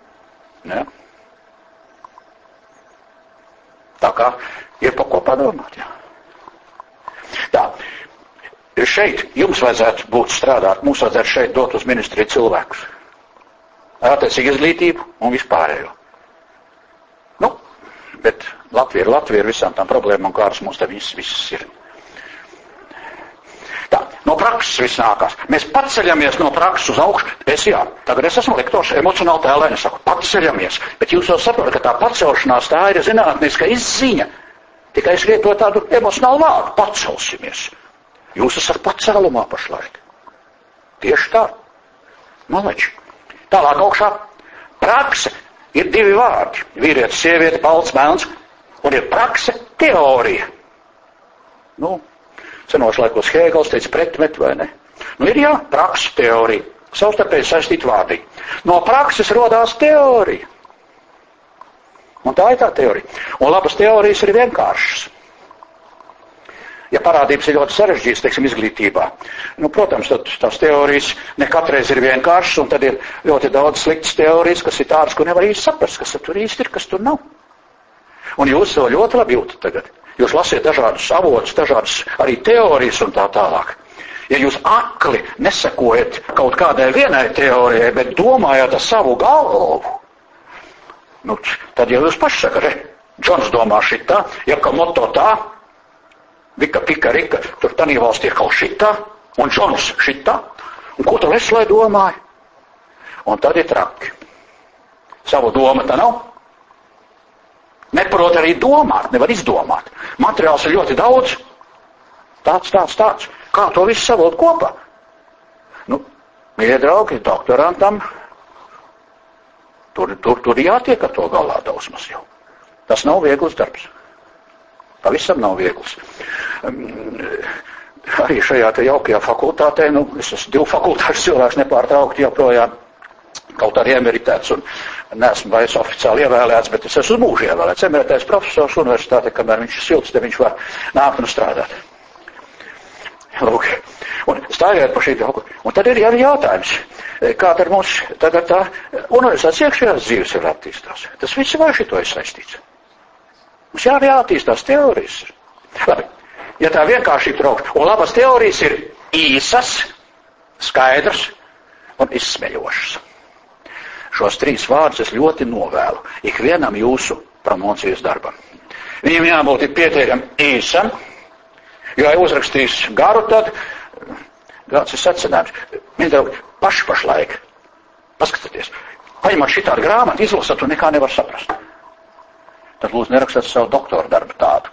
Ja? Tā kā ir par ko padomāt. Jā. Tā. Šeit jums vajadzētu būt strādāt, mums vajadzētu šeit dot uz ministriju cilvēkus. Attiecīgi izglītību un vispārējo. Nu, bet Latvija ir Latvija ar visām tām problēmām, kādas mums te visas, visas ir. Prakses viss nākās. Mēs paceļamies no prakses uz augšu. Es jā, tagad es esmu lektors, emocionāli tēlēni, saku, paceļamies. Bet jūs jau saprotat, ka tā pacelšanās tā ir zinātniska izziņa. Tikai es lietoju tādu emocionālu vārdu - pacelsimies. Jūs esat pacēlumā pašlaik. Tieši tā. Maleči. Tālāk augšā. Prakse ir divi vārdi. Vīrietis, sieviete, balts, melns. Un ir prakse, teorija. Nu, Senos laikos Hēgels teica pretmet vai ne. Nu ir jā, praksa teorija. Savstarpēji saistīt vārdi. No prakses rodās teorija. Un tā ir tā teorija. Un labas teorijas ir vienkāršas. Ja parādības ir ļoti sarežģītas, teiksim, izglītībā, nu, protams, tad tās teorijas ne katreiz ir vienkāršas, un tad ir ļoti daudz sliktas teorijas, kas ir tādas, ko nevar īsti saprast, kas tur īsti ir, kas tur nav. Un jūs to ļoti labi jūtat tagad. Jūs lasiet dažādus avotus, dažādas arī teorijas un tā tālāk. Ja jūs akli nesakojat kaut kādai vienai teorijai, bet domājat ar savu galvu, nu, tad jau jūs paši sakat, re, Džons domā šitā, ja ka moto tā, Vika, pika, rika, tur tanī valstī ir kaut šitā, un Džons šitā, un ko tad es lai domāju? Un tad ir traki. Savu domu tā nav. Neprot arī domāt, nevar izdomāt. Materiāls ir ļoti daudz. Tāds, tāds, tāds. Kā to visu savot kopā? Nu, mīļie draugi, doktorantam tur, tur, tur jātiek ar to galā dausmas jau. Tas nav viegls darbs. Pavisam nav viegls. Um, arī šajā te jaukajā fakultātē, nu, es esmu divu fakultāšu (laughs) cilvēks nepārtraukti joprojām kaut arī emeritēts un neesmu vairs oficiāli ievēlēts, bet es esmu mūžu ievēlēts. Emeritēts profesors universitāte, kamēr viņš ir silts, te viņš var nākt un strādāt. Lūk. Un stāvēt pa šī daugu. Un tad ir arī jautājums, kā tad mums tagad tā universitātes iekšējās dzīves ir attīstās. Tas viss vai šito ir saistīts. Mums jā, jāattīstās teorijas. Labi. Ja tā vienkārši traukt, un labas teorijas ir īsas, skaidrs un izsmeļošs. Šos trīs vārdus es ļoti novēlu ikvienam jūsu promocijas darbam. Viņam jābūt pietiekami īsam, jo, ja uzrakstīs garu, tad kāds ir secinājums. Mīļie draugi, paši pašlaik, paskatieties, paņemot šitādu grāmatu, izlasot un nekā nevar saprast. Tad lūdzu nerakstiet savu doktora darbu tādu,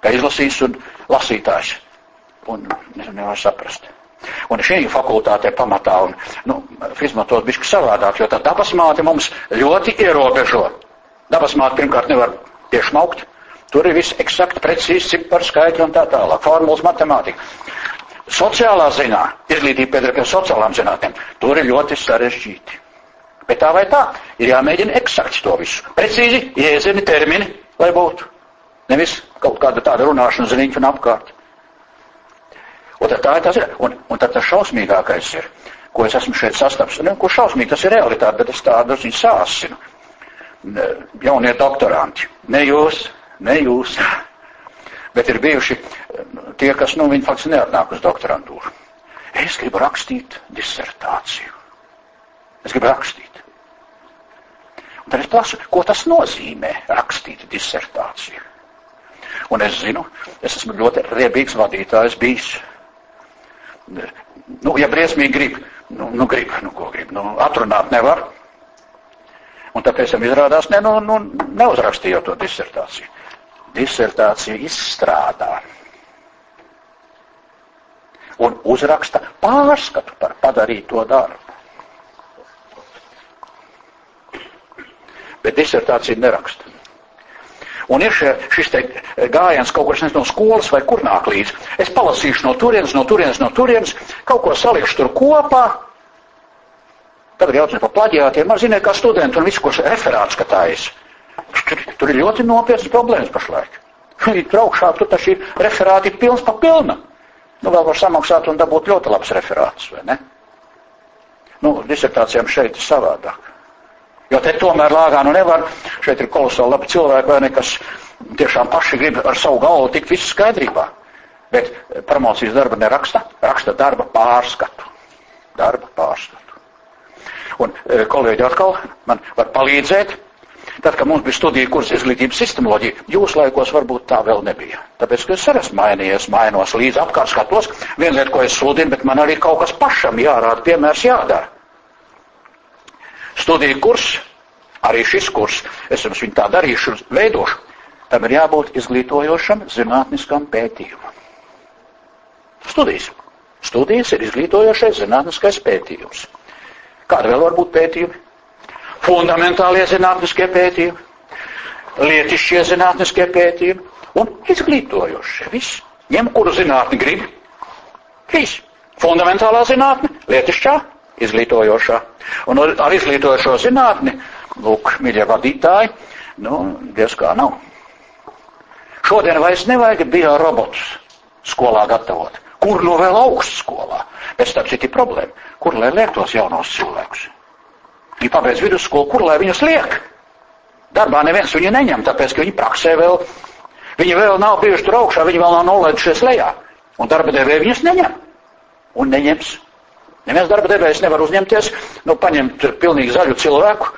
ka izlasīs un lasītājs un nevar saprast. Un šī fakultātē pamatā, un, nu, fizmatot bišķi savādāk, jo tā dabas māte mums ļoti ierobežo. Dabas māte pirmkārt nevar tieši maukt. Tur ir viss eksakti, precīzi, cipari, skaitļi un tā tālāk. Formulas matemātika. Sociālā ziņā, izglītība pieder pie sociālām zinātnēm, tur ir ļoti sarežģīti. Bet tā vai tā, ir jāmēģina eksakts to visu. Precīzi, iezini termini, lai būtu. Nevis kaut kāda tāda runāšana ziniņa un apkārt. Un tad tā tas ir. Un, un tad tas šausmīgākais ir, ko es esmu šeit sastaps. Ne, ko šausmīgi tas ir realitāte, bet es tādu ziņu sāsinu. Jaunie doktoranti. Ne jūs, ne jūs. (laughs) Bet ir bijuši tie, kas, nu, viņi faktiski neatnāk uz doktorantūru. Es gribu rakstīt disertāciju. Es gribu rakstīt. Un tad es prasu, ko tas nozīmē rakstīt disertāciju. Un es zinu, es esmu ļoti riebīgs vadītājs bijis Nu, ja briesmīgi grib, nu, nu grib, nu ko grib, nu atrunāt nevar. Un tāpēc tam izrādās, ne, nu, nu neuzrakstīju to disertāciju. Disertāciju izstrādā. Un uzraksta pārskatu par padarīto darbu. Bet disertāciju neraksta. Un ir šie, šis te gājiens kaut kur no skolas vai kur nāk līdzi. Es palasīšu no turienes, no turienes, no turienes, kaut ko salikšu tur kopā. Tagad jautājums par plaģiātiem. Man ziniet, kā studenti un viss, ko referāts skatājas. Tur, tur ir ļoti nopietnas problēmas pašlaik. (laughs) Tur augšā tur taču ir referāti pilns pa pilna. Nu, vēl var samaksāt un dabūt ļoti labs referāts, vai ne? Nu, disertācijām šeit ir savādāk. Jo te tomēr lāgā nu nevar, šeit ir kolosāli labi cilvēki, vai ne, kas tiešām paši grib ar savu galvu tikt visu skaidrībā. Bet promocijas darba neraksta, raksta darba pārskatu. Darba pārskatu. Un e, kolēģi atkal man var palīdzēt. Tad, kad mums bija studija kurs izglītības sistemoloģija, jūs laikos varbūt tā vēl nebija. Tāpēc, ka es arī esmu mainījies, mainos līdz apkārt skatos. Viena lieta, ko es sludinu, bet man arī kaut kas pašam jārāda, piemērs jādara studiju kurs, arī šis kurs, es jums viņu tā darīšu, veidošu, tam ir jābūt izglītojošam zinātniskam pētījumam. Studijas. Studijas ir izglītojošais zinātniskais pētījums. Kāda vēl var būt pētījumi? Fundamentālie zinātniskie pētījumi, lietišķie zinātniskie pētījumi un izglītojošie. Viss. Ņem, kuru zinātni grib. Viss. Fundamentālā zinātne, lietišķā, izglītojošā. Un ar izglītojošo zinātni, lūk, mīļie vadītāji, nu, diez kā nav. Šodien vairs nevajag bio robotus skolā gatavot. Kur nu vēl augstskolā? Pēc tam citi problēma. Kur lai liek tos jaunos cilvēkus? Viņi pabeidz vidusskolu, kur lai viņus liek? Darbā neviens viņu neņem, tāpēc, ka viņi praksē vēl, viņi vēl nav bijuši tur augšā, viņi vēl nav nolaidušies lejā. Un darba devēja viņus neņem. Un neņems Neviens darba devējs nevar uzņemties, nu, paņemt pilnīgi zaļu cilvēku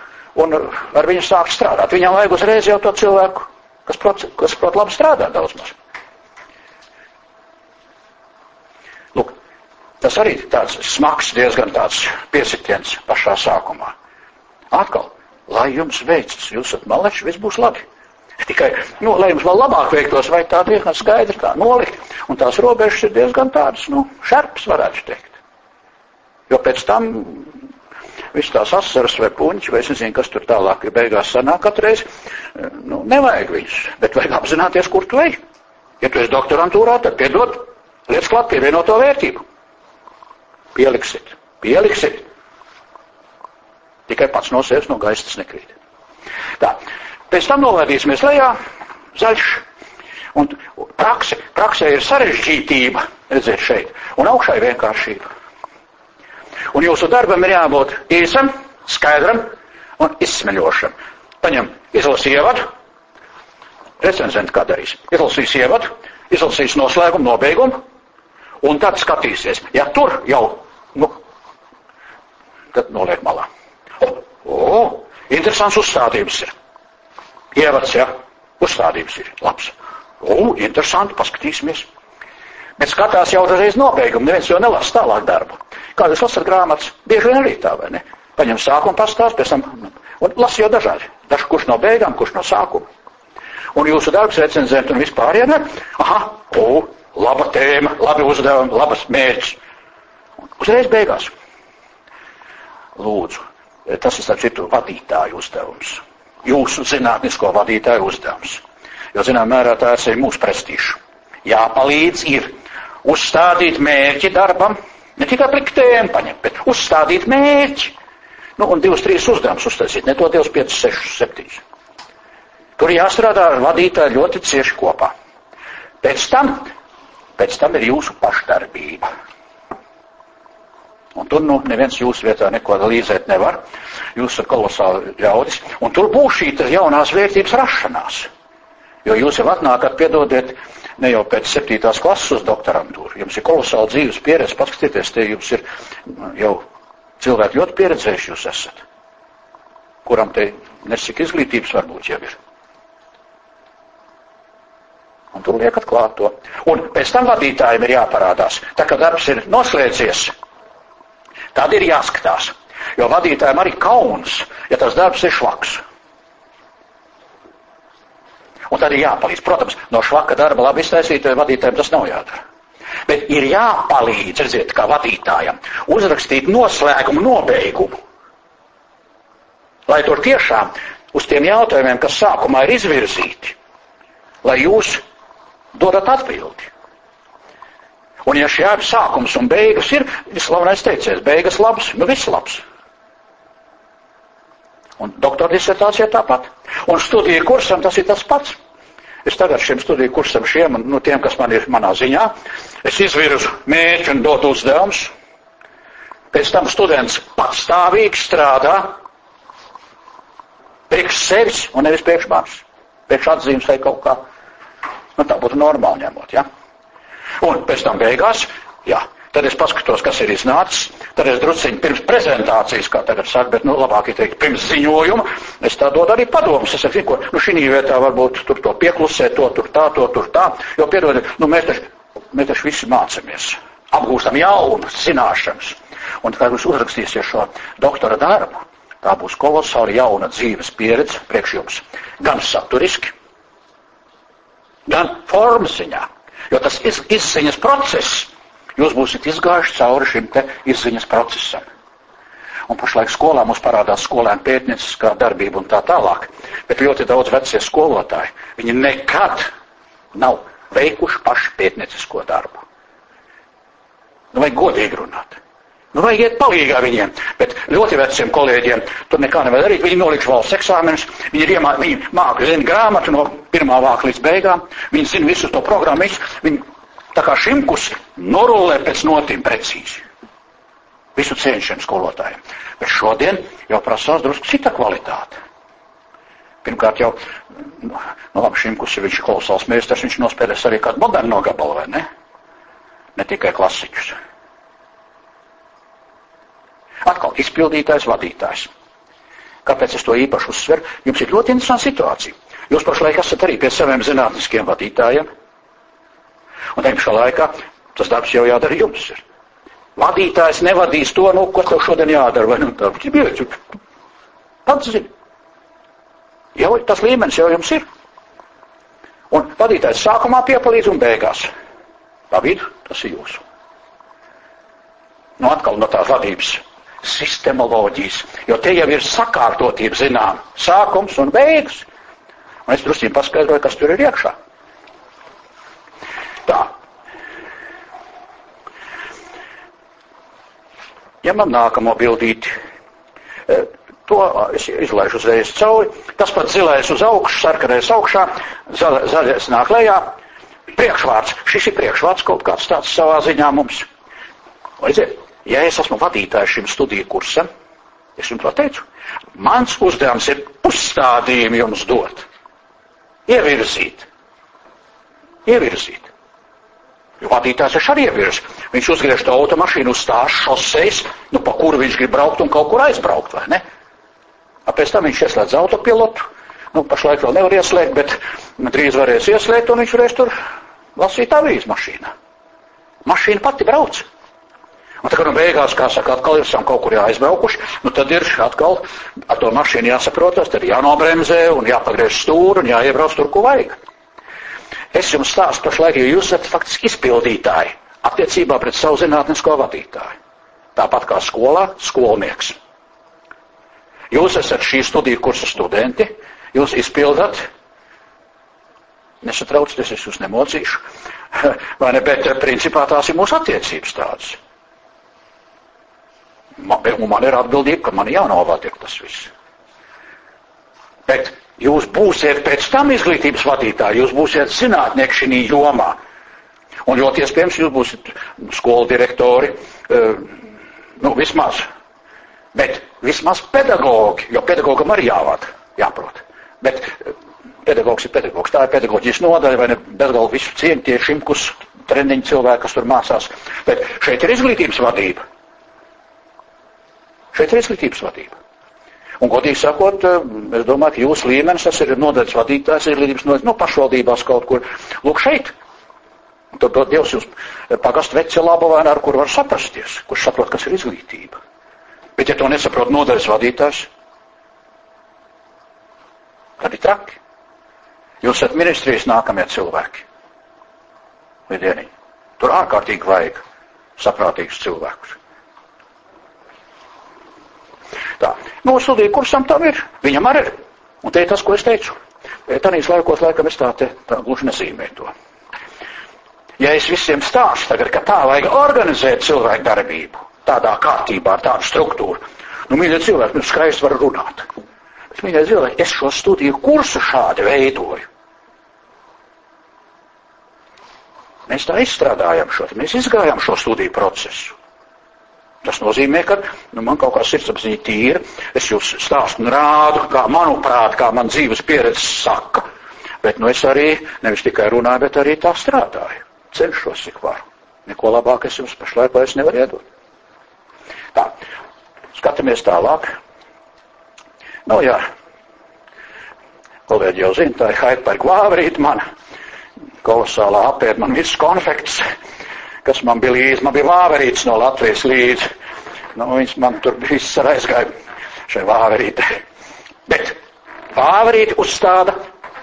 un ar viņu sākt strādāt. Viņam vajag uzreiz jau to cilvēku, kas prot, kas prot labi strādāt daudz maz. Lūk, tas arī tāds smags, diezgan tāds piesitiens pašā sākumā. Atkal, lai jums veicas, jūs esat maleči, viss būs labi. Tikai, nu, lai jums vēl labāk veiktos, vai tā diezgan skaidri tā nolikt. Un tās robežas ir diezgan tādas, nu, šarps varētu teikt. Jo pēc tam viss tās asaras vai puņķi, vai es nezinu, kas tur tālāk ir beigās sanāk katreiz, nu, nevajag viņus, bet vajag apzināties, kur tu ej. Ja tu esi doktorantūrā, tad piedod, liec klāt pievienoto vērtību. Pieliksit, pieliksit. Tikai pats no sevis no gaisa tas nekrīt. Tā, pēc tam nolaidīsimies lejā, zaļš, un prakse, praksē ir sarežģītība, redziet šeit, un augšā ir vienkāršība. Un jūsu darbam ir jābūt īsam, skaidram un izsmeļošam. Paņem, izlasi ievadu, recenzenti kā darīs. Izlasīs ievadu, izlasīs noslēgumu, nobeigumu, un tad skatīsies. Ja tur jau Nu, tad noliek malā. O, o interesants uzstādījums ir. Ievads, ja? uzstādījums ir labs. O, interesanti, paskatīsimies. Bet skatās jau uzreiz nobeigumu, neviens jau nelasa tālāk darbu. Kā jūs lasat grāmatas, bieži vien arī tā, vai ne? Paņem sākumu pastāst, pēc tam, un lasa jau dažādi. Dažs kurš no beigām, kurš no sākuma. Un jūsu darbs recenzēt un vispār, ja ne? Aha, o, laba tēma, labi uzdevumi, labas mērķis. Uzreiz beigās. Lūdzu, tas ir starp citu vadītāju uzdevums. Jūsu zinātnisko vadītāju uzdevums. Jo, zinām, mērā tā ir mūsu prestīžu. Jāpalīdz ir uzstādīt mērķi darbam, ne tikai pliktēm paņemt, bet uzstādīt mērķi. Nu, un divus, trīs uzdevumus uztaisīt, ne to divus, piecus, sešus, septiņus. Tur jāstrādā ar vadītāju ļoti cieši kopā. Pēc tam, pēc tam ir jūsu pašdarbība. Un tur nu, neviens jūsu vietā neko līdzēt nevar. Jūs esat kolosāli ļaudis. Un tur būs šī jaunās vērtības rašanās. Jo jūs jau atnākat, piedodiet, ne jau pēc septītās klases uz doktorantūru. Jums ir kolosāla dzīves pieredze. Paskatieties, te jums ir jau cilvēki ļoti pieredzējuši jūs esat. Kuram te nesik izglītības varbūt jau ir. Un tur liekat klāt to. Un pēc tam vadītājiem ir jāparādās. Tā kā darbs ir noslēdzies, Tad ir jāskatās. Jo vadītājiem arī kauns, ja tas darbs ir švaks. Un tad ir jāpalīdz. Protams, no švaka darba labi iztaisītajiem vadītājiem tas nav jādara. Bet ir jāpalīdz, redziet, kā vadītājam, uzrakstīt noslēgumu, nobeigumu. Lai tur tiešām uz tiem jautājumiem, kas sākumā ir izvirzīti, lai jūs dodat atbildi. Un ja šī abi sākums un beigas ir, slavenais teiciens, beigas labs, nu viss labs. Un doktora disertācija tāpat. Un studiju kursam tas ir tas pats. Es tagad šiem studiju kursam, šiem, nu tiem, kas man ir manā ziņā, es izvirzu mērķi un dotu uzdevums. Pēc tam students patstāvīgi strādā priekš sevis un nevis priekš manis. Priekš atzīmes vai kaut kā. Nu, tā būtu normāli ņemot, ja? Un pēc tam beigās, jā, tad es paskatos, kas ir iznācis, tad es drusciņi pirms prezentācijas, kā tagad saka, bet, nu, labāk ir teikt, pirms ziņojuma, es tā dodu arī padomus. Es saku, ko, nu, šī vietā varbūt tur to pieklusē, to tur tā, to tur tā, jo, piedodiet, nu, mēs taču, mēs taču visi mācamies, apgūstam jaunas zināšanas. Un, kad jūs uzrakstīsiet šo doktora darbu, tā būs kolosāli jauna dzīves pieredze priekš jums. Gan saturiski, gan formas ziņā. Jo tas iz, izziņas process, jūs būsiet izgājuši cauri šim te izziņas procesam. Un pašlaik skolā mums parādās skolēnu pētnieciskā darbība un tā tālāk. Bet ļoti daudz vecie skolotāji, viņi nekad nav veikuši paši pētniecisko darbu. Nu, vajag godīgi runāt. Nu, vajag iet palīgā viņiem, bet ļoti veciem kolēģiem tur nekā nevar darīt. Viņi noliks valsts eksāmenus, viņi, iemā, viņi māca zina grāmatu no pirmā vāka līdz beigām, viņi zina visu to programmu, viņi tā kā šimkus norulē pēc notīm precīzi. Visu cenšanu skolotājiem. Bet šodien jau prasās drusku cita kvalitāte. Pirmkārt jau, nu, labi, šimkus ir viņš kolosāls mēsters, viņš nospēlēs arī kādu modernu nogabalu, vai ne? Ne tikai klasiķus. Atkal izpildītājs, vadītājs. Kāpēc es to īpaši uzsveru? Jums ir ļoti interesanta situācija. Jūs pašlaik esat arī pie saviem zinātniskiem vadītājiem. Un tajā pašā laikā tas darbs jau jādara jums. Ir. Vadītājs nevadīs to, nu, ko tev šodien jādara, vai nu tā, biļķi. Pats zini. Jau tas līmenis jau jums ir. Un vadītājs sākumā piepalīdz un beigās. Pa vidu tas ir jūsu. Nu, atkal no tās vadības sistemoloģijas, jo te jau ir sakārtotība, zinām, sākums un beigas. Un es drusku paskaidroju, kas tur ir iekšā. Tā. Ja man nākamo bildīti, e, to es izlaižu uzreiz cauri, tas pats zilais uz augšu, sarkanais augšā, zaļais nāk lejā, priekšvārds, šis ir priekšvārds kaut kāds tāds savā ziņā mums. Redziet, ja es esmu vadītājs šim studiju kursam, es jums to teicu, mans uzdevums ir uzstādījumi jums dot. Ievirzīt. Ievirzīt. Jo vadītājs ir šarievirs. Viņš uzgriež to automašīnu uz tās šoseis, nu, pa kuru viņš grib braukt un kaut kur aizbraukt, vai ne? Pēc tam viņš ieslēdz autopilotu. Nu, pašlaik vēl nevar ieslēgt, bet drīz varēs ieslēgt, un viņš varēs tur lasīt avīzes mašīnā. Mašīna pati brauc. Un tā kā nu beigās, kā saka, atkal esam kaut kur jāizbraukuši, nu tad ir atkal ar to mašīnu jāsaprotas, tad jānobremzē un jāpagriež stūri un jāiebrauc tur, ko vajag. Es jums stāstu pašlaik, jo jūs esat faktiski izpildītāji attiecībā pret savu zinātnisko vadītāju. Tāpat kā skolā, skolnieks. Jūs esat šī studiju kursa studenti, jūs izpildat, nesatraucieties, es jūs nemocīšu, (laughs) vai ne, bet principā tās ir mūsu attiecības tādas. Man, man ir atbildība, ka man jānovada tas viss. Bet jūs būsiet pēc tam izglītības vadītāji, jūs būsiet zinātnieki šī jomā. Un ļoti iespējams jūs būsiet skolu direktori, uh, nu vismaz. Bet vismaz pedagogi, jo pedagogam arī jāvada, jāprot. Bet uh, pedagogs ir pedagogs, tā ir pedagoģijas nodaļa, vai ne pedagogi visu cieņu tie šimkus treniņu cilvēki, kas tur mācās. Bet šeit ir izglītības vadība. Šeit ir izglītības vadība. Un, godīgi sakot, eh, es domāju, ka jūsu līmenis, tas ir nodaļas vadītājs, izglītības nodaļas, nu, pašvaldībās kaut kur. Lūk, šeit. Tad dod Dievs jūs pagast veci labu vai ar kur var saprasties, kurš saprot, kas ir izglītība. Bet, ja to nesaprot nodaļas vadītājs, tad ir traki. Jūs esat ministrijas nākamie cilvēki. Vidieniņi. Tur ārkārtīgi vajag saprātīgus cilvēkus. Tā. Nosūdīja kursam tam ir, viņam arī ir. Un te ir tas, ko es teicu. Tanīs laikos laikam es tā te tā gluži nezīmēju to. Ja es visiem stāstu tagad, ka tā vajag organizēt cilvēku darbību, tādā kārtībā, ar tādu struktūru, nu, mīļie cilvēki, nu, skaisti var runāt. Bet, mīļie cilvēki, es šo studiju kursu šādi veidoju. Mēs tā izstrādājam šo, mēs izgājām šo studiju procesu. Tas nozīmē, ka nu, man kaut kā sirdsapziņa tīra, es jūs stāstu un rādu, kā manuprāt, kā man dzīves pieredze saka. Bet nu, es arī nevis tikai runāju, bet arī tā strādāju. Cenšos, cik varu. Neko labāk es jums pašlaik vairs nevaru iedot. Tā, skatāmies tālāk. Nu jā, kolēģi jau zina, tā ir hypergvāvrīt man, kolosālā apēd man viss konfekts kas man bija līdzi. Man bija vāverīts no Latvijas līdzi. Nu, viņš man tur viss ar aizgāja šai vāverītei. Bet vāverīti uzstāda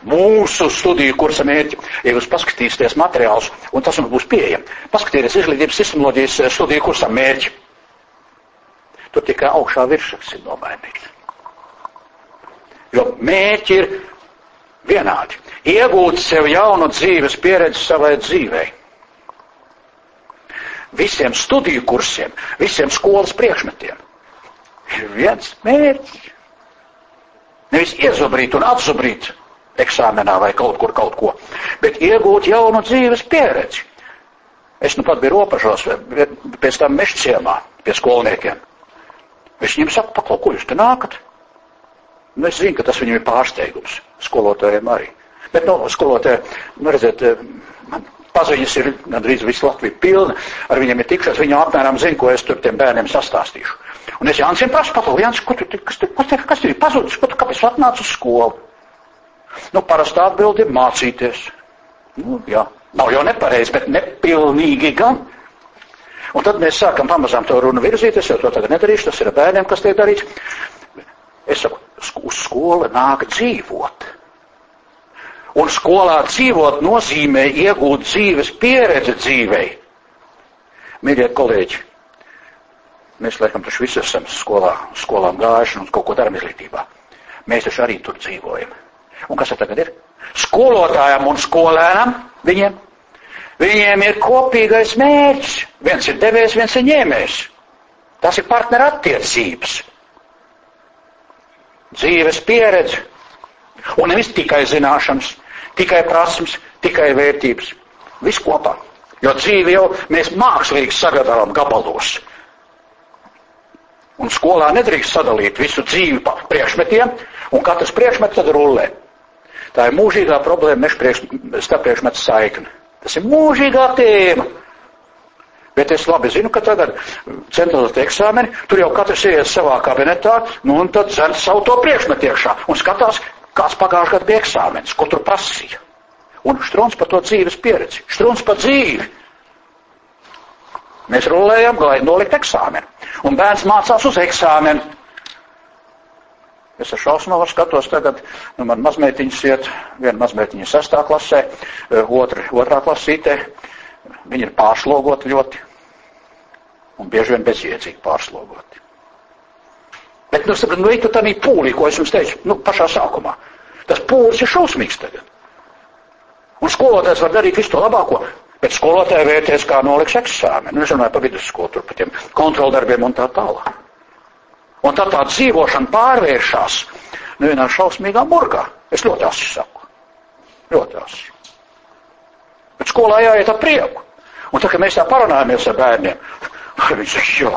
mūsu studiju kursa mērķi. Ja jūs paskatīsieties materiālus, un tas mums būs pieejami, paskatieties izglītības sistemoloģijas eh, studiju kursa mērķi. Tur tikai augšā virsraksts ir nomainīts. Jo mērķi ir vienādi. Iegūt sev jaunu dzīves pieredzi savai dzīvei visiem studiju kursiem, visiem skolas priekšmetiem. Ir viens mērķis. Nevis iezobrīt un atzobrīt eksāmenā vai kaut kur kaut ko, bet iegūt jaunu dzīves pieredzi. Es nu pat biju robežos, pēc tam mešciemā pie skolniekiem. Es viņiem saku, paklau, ko jūs te nākat? Nu, es zinu, ka tas viņam ir pārsteigums. Skolotājiem arī. Bet, nu, skolotāji, nu, redziet, man paziņas ir gandrīz visu Latviju pilna, ar viņiem ir tikšās, viņi apmēram zina, ko es tur tiem bērniem sastāstīšu. Un es Jānis prasu, paklau, Jānis, ko tu, kas, tu, kas, tev, kas tev ir pazudis, ko tu, kāpēc tu atnāc uz skolu? Nu, parastā atbildi ir mācīties. Nu, jā, nav jau nepareizi, bet nepilnīgi gan. Un tad mēs sākam pamazām to runu virzīt, es jau to tagad nedarīšu, tas ir bērniem, kas tiek darīts. Es saku, uz skolu nāk dzīvot. Un skolā dzīvot nozīmē iegūt dzīves pieredzi dzīvei. Mīļie kolēģi, mēs laikam taču visi esam skolā, skolām gājuši un kaut ko darām izglītībā. Mēs taču arī tur dzīvojam. Un kas tagad ir? Skolotājiem un skolēnam viņiem. Viņiem ir kopīgais mērķis. Viens ir devējs, viens ir ņēmējs. Tas ir partneru attiecības. Dzīves pieredze. Un nevis tikai zināšanas tikai prasmes, tikai vērtības. Viss kopā. Jo dzīvi jau mēs mākslīgi sagatavojam gabalos. Un skolā nedrīkst sadalīt visu dzīvi pa priekšmetiem, un katrs priekšmets tad rullē. Tā ir mūžīgā problēma starp priekšmetu saikni. Tas ir mūžīgā tēma. Bet es labi zinu, ka tagad centralizēta eksāmeni, tur jau katrs ieies savā kabinetā, nu un tad zēns savu to priekšmetu iekšā un skatās, kāds pagājušajā gadā bija eksāmenis, ko tur prasīja. Un strūns par to dzīves pieredzi, strūns par dzīvi. Mēs rulējam, lai nolikt eksāmenu. Un bērns mācās uz eksāmenu. Es ar šausmu skatos tagad, nu man mazmeitiņas iet, viena mazmeitiņa sestā klasē, otra, otrā klasītē. Viņi ir pārslogoti ļoti. Un bieži vien bezjēdzīgi pārslogoti. Bet, nu, sapratu, nu, ej tu tādā pūlī, ko es jums teicu, nu, pašā sākumā. Tas pūlis ir šausmīgs tagad. Un skolotājs var darīt visu to labāko, bet skolotāja vērties, kā noliks eksāmenu. Nu, es runāju par vidusskolu, tur par tiem kontroldarbiem un tā tālāk. Un tā tā dzīvošana pārvēršas nu, vienā šausmīgā murgā. Es ļoti asi saku. Ļoti asi. Bet skolā jāiet ar prieku. Un tā, kad mēs tā parunājamies ar bērniem, (laughs) viņi saka, jā.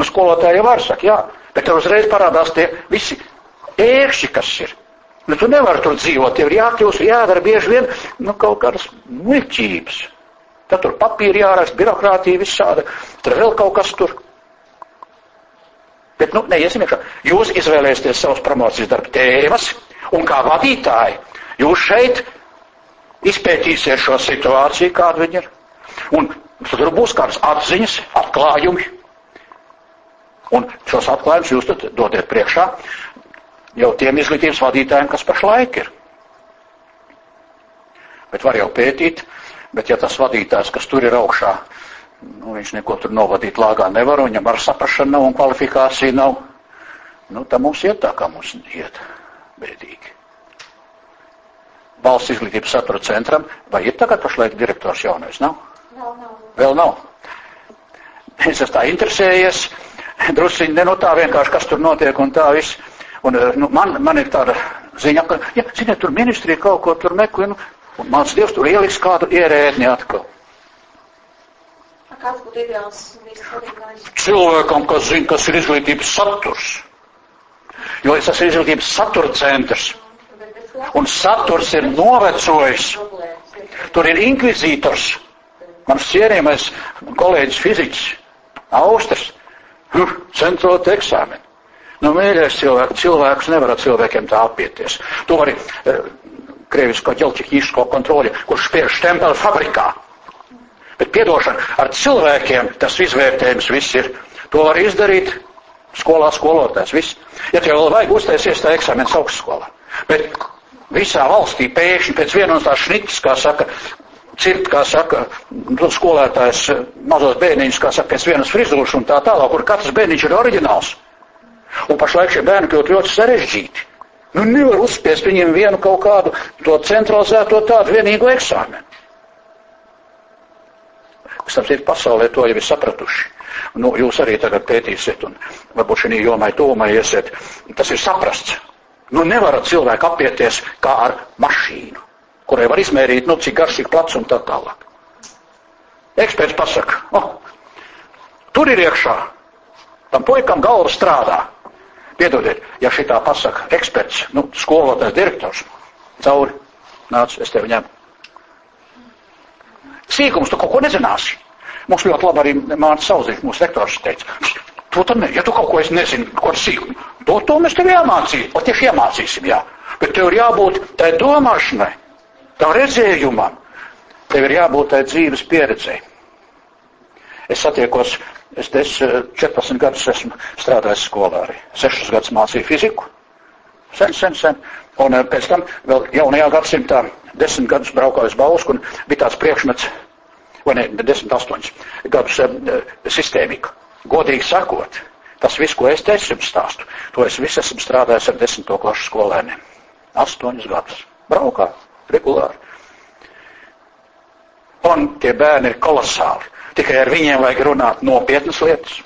Nu, skolotāji jau var saka, jā. Bet tev uzreiz parādās tie visi ērkšķi, kas ir. Nu, tu nevari tur dzīvot, tev ir jākļūst, jādara bieži vien, nu, kaut kādas muļķības. Tad tur papīri jāraksta, birokrātija visāda, tur vēl kaut kas tur. Bet, nu, neiesim iekšā. Jūs izvēlēsieties savas promocijas darba tēmas, un kā vadītāji, jūs šeit izpētīsiet šo situāciju, kāda viņa ir. Un tur būs kādas atziņas, atklājumi. Un šos atklājumus jūs tad dodiet priekšā jau tiem izglītības vadītājiem, kas pašlaik ir. Bet var jau pētīt, bet ja tas vadītājs, kas tur ir augšā, nu, viņš neko tur novadīt lāgā nevar, un viņam ar saprašanu nav un kvalifikāciju nav, nu, tad mums iet tā, kā mums iet bēdīgi valsts izglītības satura centram, vai ir tagad pašlaik direktors jaunais? Nav? Nav, nav. Vēl nav. Es esmu tā interesējies, drusciņi ne no tā vienkārši, kas tur notiek un tā viss. Un eh, nu, man, man ir tāda ziņa, ka, ja, ziniet, tur ministrija kaut ko tur meklē, nu, un māc Dievs tur ieliks kādu ierēdni atkal. Kāds būtu ideāls vadītājs? Cilvēkam, kas zina, kas ir izglītības saturs. Jo tas ir izglītības satura centrs. Un saturs ir novecojis. Tur ir inkvizītors. Mans cienījamais kolēģis fiziķis, Austrs, hm, centrot eksāmenu. Nu, mīļais cilvēks, cilvēks nevar ar cilvēkiem tā apieties. To arī e, krievisko ģelķihiško kontroli, kurš spiež štempeli fabrikā. Bet piedošana, ar cilvēkiem tas izvērtējums viss ir. To var izdarīt skolā skolotājs. Viss. Ja tev vēl vajag uztaisies tā eksāmenes augstskolā. Bet visā valstī pēkšņi pēc vienas tās šniķis, kā saka, cirt, kā saka, nu, skolētājs mazos bērniņus, kā saka, pēc vienas frizūras un tā tālāk, kur katrs bērniņš ir oriģināls. Un pašlaik šie bērni kļūt ļoti sarežģīti. Nu, nevar uzspiest viņiem vienu kaut kādu to centralizēto tādu vienīgu eksāmenu. Starp citu, pasaulē to jau ir sapratuši. Nu, jūs arī tagad pētīsiet un varbūt šī jomai tūmai iesiet. Tas ir saprasts. Nu, nevar cilvēku apieties kā ar mašīnu, kurai var izmērīt, nu, cik garš, cik plats un tā tālāk. Eksperts pasaka, oh, tur ir iekšā, tam puikam galva strādā. Piedodiet, ja šitā pasaka eksperts, nu, skolotājs, direktors, cauri, nāc, es tevi ņemu. Sīkums tu kaut ko nezināsi. Mums ļoti labi arī Mārcis Sauzīgs, mūsu rektors, teica, To tam ne, ja tu kaut ko es nezinu, ko sīk, to, to mēs tev jāmācīt, o tieši iemācīsim, jā. Bet tev ir jābūt tai domāšanai, tā redzējumam, tev ir jābūt tai dzīves pieredzei. Es satiekos, es 14 gadus esmu strādājis skolā arī, 6 gadus mācīju fiziku, sen, sen, sen, un eh, pēc tam vēl jaunajā gadsimtā 10 gadus braukāju uz Bausku un bija tāds priekšmets, vai ne, 10, 8 gadus uh, sistēmika. Godīgi sakot, tas viss, ko es te jums stāstu, to es visu esmu strādājis ar desmito klašu skolēniem. Astoņus gadus. Braukā, regulāri. Un tie bērni ir kolosāli. Tikai ar viņiem vajag runāt nopietnas lietas.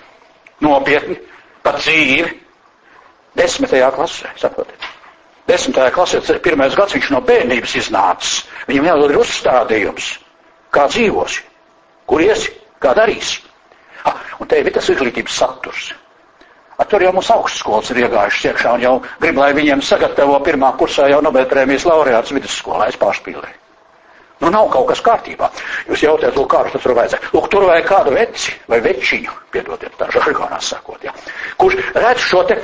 Nopietni, par dzīvi. Desmitajā klasē, saprotiet. Desmitajā klasē, pirmais gads viņš no bērnības iznācis. Viņam jau ir uzstādījums, kā dzīvosi, kur iesi, kā darīsi. Ah, un te ir tas izglītības saturs. A, tur jau mums augstskolas ir iegājušas iekšā un jau grib, lai viņiem sagatavo pirmā kursā jau Nobelprēmijas laureāts vidusskolā. Es pārspīlēju. Nu, nav kaut kas kārtībā. Jūs jautājat, lūk, kādu tur vajadzētu. Lūk, tur vajag kādu veci vai večiņu, piedodiet, tā žargonā sakot, jā. Kurš redz šo te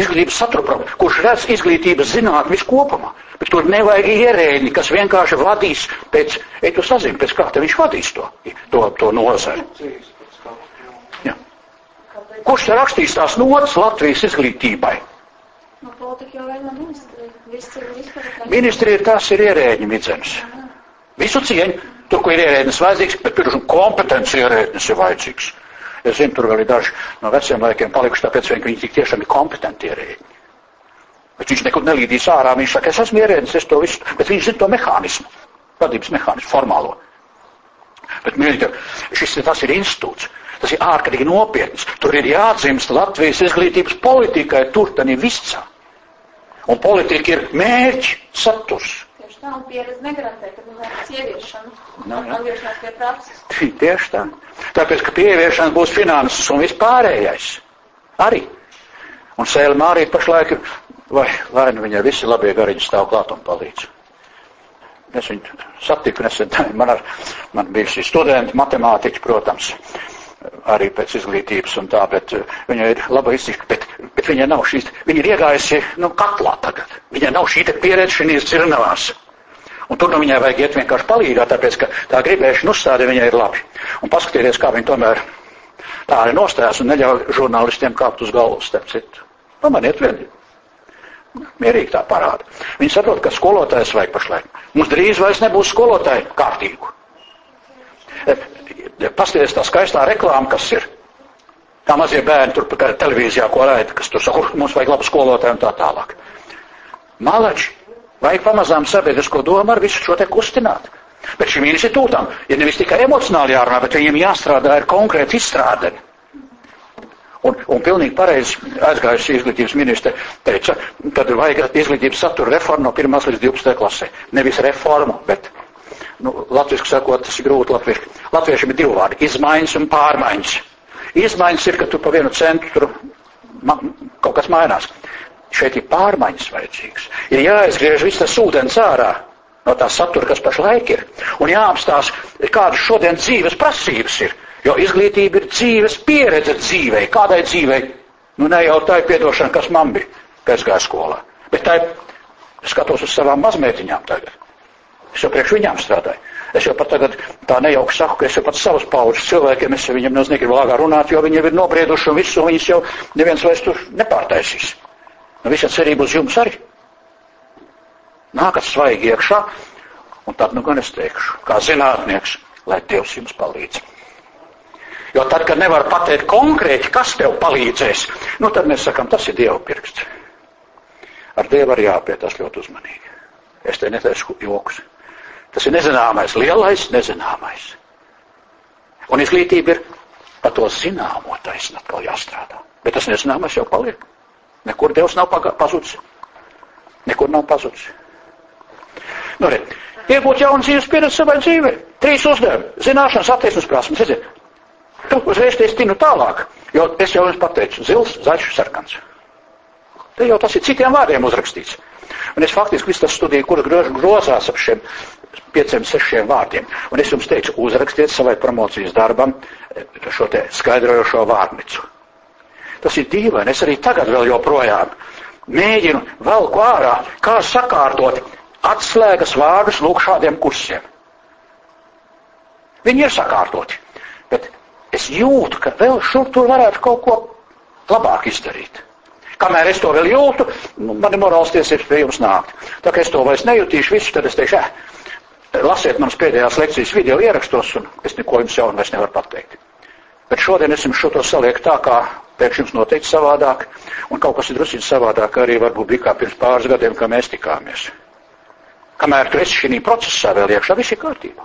izglītības satura problēmu, kurš redz izglītības zinātni viskopumā. Bet tur nevajag ierēģi, kas vienkārši vadīs pēc, ej, tu sazini, pēc kā te viņš vadīs to, to, to nozari. Kurš rakstīs tās notas Latvijas izglītībai? Nu, politika jau vēl nav ministrija. Ministrija ir tās ir ierēģi midzenes. Visu cieņu, tur, kur ir ierēdnis vajadzīgs, bet tur kompetence ierēdnis ir vajadzīgs. Es zinu, tur vēl ir daži no veciem laikiem palikuši, tāpēc vien, ka viņi tik tiešām ir kompetenti ierēdņi. Bet viņš nekur nelīdīs ārā, viņš saka, es esmu ierēdnis, es to visu, bet viņš zina to mehānismu, vadības mehānismu, formālo. Bet, mīļi, šis tas ir institūts, tas ir ārkārtīgi nopietns. Tur ir jāatzīmst Latvijas izglītības politikai, tur tad ir viss. Un politika ir mērķi, saturs. Tieši tā, un pieredze negarantē, ka vajag ieviešanu. Nu. Atgriešanās pie prakses. Tieši tā. Tāpēc, ka pieviešana būs finanses un vispārējais. Arī. Un sēlma arī pašlaik, vai, vai nu viņai visi labie gariņi stāv klāt un palīdz. Es viņu satiku nesen, (laughs) man, ar, man bija šī studenti, matemātiķi, protams, arī pēc izglītības un tā, bet uh, viņai ir laba izcīņa, bet, bet viņai nav šīs, viņa ir iegājusi, nu, katlā tagad. Viņai nav šī te pieredze šīs cirnavās. Un tur nu viņai vajag iet vienkārši palīgā, tāpēc, ka tā gribēšana uzstāde viņai ir labi. Un paskatieties, kā viņa tomēr tā arī nostājās un neļauj žurnālistiem kāpt uz galvas, starp citu. Pamaniet vieni. Mierīgi tā parāda. Viņi saprot, ka skolotājs vajag pašlaik. Mums drīz vairs nebūs skolotāju kārtīgu. Paskatieties tā skaistā reklāma, kas ir. Tā mazie bērni tur pa televīzijā, ko raida, kas tur saka, "Ur, mums vajag labu skolotāju un tā tālāk. Malači, vajag pamazām sabiedrisko domu ar visu šo te kustināt. Bet šim institūtam ir nevis tikai emocionāli jārunā, bet viņiem jāstrādā ar konkrēti izstrādeni. Un, un pilnīgi pareizi aizgājusi izglītības ministre teica, kad vajag izglītības satura reformu no 1 līdz 12 klasē. Nevis reformu, bet, nu, latviski sakot, tas ir grūti latviski. Latviešiem ir divi vārdi - izmaiņas un pārmaiņas. Izmaiņas ir, ka tu pa vienu centu tur ma kaut kas mainās. Šeit ir pārmaiņas vajadzīgas. Ir jāizgriež viss tas ūdens ārā no tā satura, kas pašlaik ir. Un jāapstās, kādas šodien dzīves prasības ir. Jo izglītība ir dzīves pieredze dzīvei. Kādai dzīvei? Nu ne jau tā ir piedošana, kas man bija, kad es gāju skolā. Bet es skatos uz savām mazmētiņām tagad. Es jau priekš viņām strādāju. Es jau pat tagad tā nejauki saku, ka es jau pat savus pauģus cilvēkiem, es viņiem nemaz negribu lāgā runāt, jo viņi ir nobrieduši un visu, un viņus jau neviens vairs tur nepārtaisīs. Nu, visa cerība uz jums arī. Nākat svaigi iekšā, un tad nu gan es teikšu, kā zinātnieks, lai Dievs jums palīdz. Jo tad, kad nevar pateikt konkrēti, kas tev palīdzēs, nu tad mēs sakam, tas ir Dieva pirksts. Ar Dievu arī jāpietās ļoti uzmanīgi. Es te netaisu jokus. Tas ir nezināmais, lielais nezināmais. Un izglītība ir pa to zināmo taisnu atkal jāstrādā. Bet tas nezināmais jau paliek. Nekur Dievs nav pazudis. Nekur nav pazudis. Nu, re, iegūt jaunu dzīves pieredzi savai dzīvei. Trīs uzdevumi. Zināšanas, attieksmes prasmes. Redziet, tu uzreiz te stinu tālāk. Jo es jau jums pateicu, zils, zaļš, sarkans. Te jau tas ir citiem vārdiem uzrakstīts. Un es faktiski visu tas studiju, kur grozās ap šiem pieciem, sešiem vārdiem. Un es jums teicu, uzrakstiet savai promocijas darbam eh, šo te skaidrojošo vārnicu. Tas ir dīvaini. Es arī tagad vēl joprojām mēģinu vēl ārā, kā sakārtot atslēgas vārdus lūk šādiem kursiem. Viņi ir sakārtoti, bet es jūtu, ka vēl šur tur varētu kaut ko labāk izdarīt. Kamēr es to vēl jūtu, nu, man ir morāls tiesības pie jums nākt. Tā kā es to vairs nejutīšu visu, tad es teikšu, eh, lasiet manas pēdējās lekcijas video ierakstos, un es neko jums jaunu vairs nevaru pateikt. Bet šodien es jums šo to salieku tā, kā pēkšņi jums noteikti savādāk, un kaut kas ir drusīgi savādāk arī varbūt bija kā pirms pāris gadiem, kad mēs tikāmies. Kamēr tu esi šī procesā vēl iekšā, viss ir kārtībā.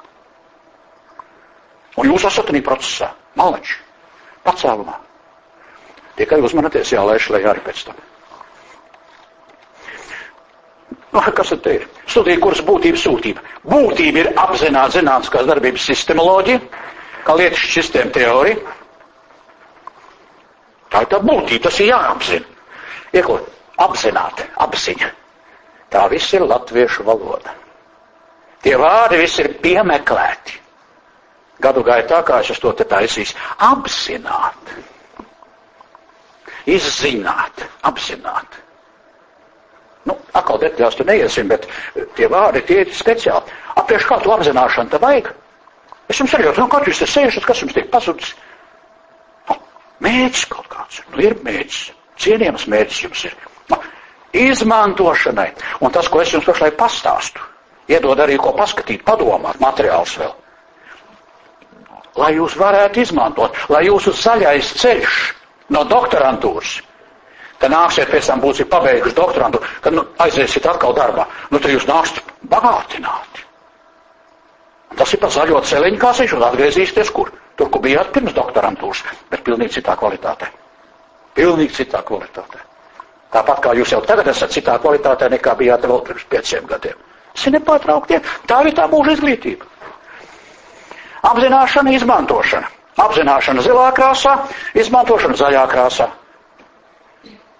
Un jūs esat tajā procesā, malači, pacēlumā. Tikai uzmanieties, jālaiž lejā arī pēc tam. Nu, kas tad ir? Studija kuras būtība sūtība. Būtība ir apzināta zinātniskās darbības sistemoloģija, kā lietas sistēma teorija. Tā ir tā būtība, tas ir jāapzina. Iekot, apzināti, apziņa. Tā viss ir latviešu valoda. Tie vārdi visi ir piemeklēti. Gadu gaitā, kā es to te taisīs, apzināt, izzināt, apzināt. Nu, atkal detaļās tu neiesim, bet tie vārdi tie ir speciāli. Aprieš kā tu apzināšanu te vajag? Es jums jautāju, nu, kā jūs te sēžat, kas jums tiek pazudis? Nu, mēģis kaut kāds, nu, ir mēģis, cienījams mēģis jums ir. Izmantošanai. Un tas, ko es jums pašlaik pastāstu, iedod arī ko paskatīt, padomāt, materiāls vēl lai jūs varētu izmantot, lai jūsu zaļais ceļš no doktorantūras, ka nāksiet pēc tam būsiet pabeiguši doktorantu, kad nu, aiziesiet atkal darbā, nu tad jūs nāksiet bagātināti. Tas ir pa zaļo celiņu, kā viņš atgriezīsieties kur? Tur, kur bijāt pirms doktorantūras, bet pilnīgi citā kvalitātē. Pilnīgi citā kvalitātē. Tāpat kā jūs jau tagad esat citā kvalitātē, nekā bijāt vēl pirms pieciem gadiem. Tas ir nepārtraukti. Tā ir tā mūža izglītība. Apzināšana, izmantošana. Apzināšana zilā krāsā, izmantošana zaļā krāsā.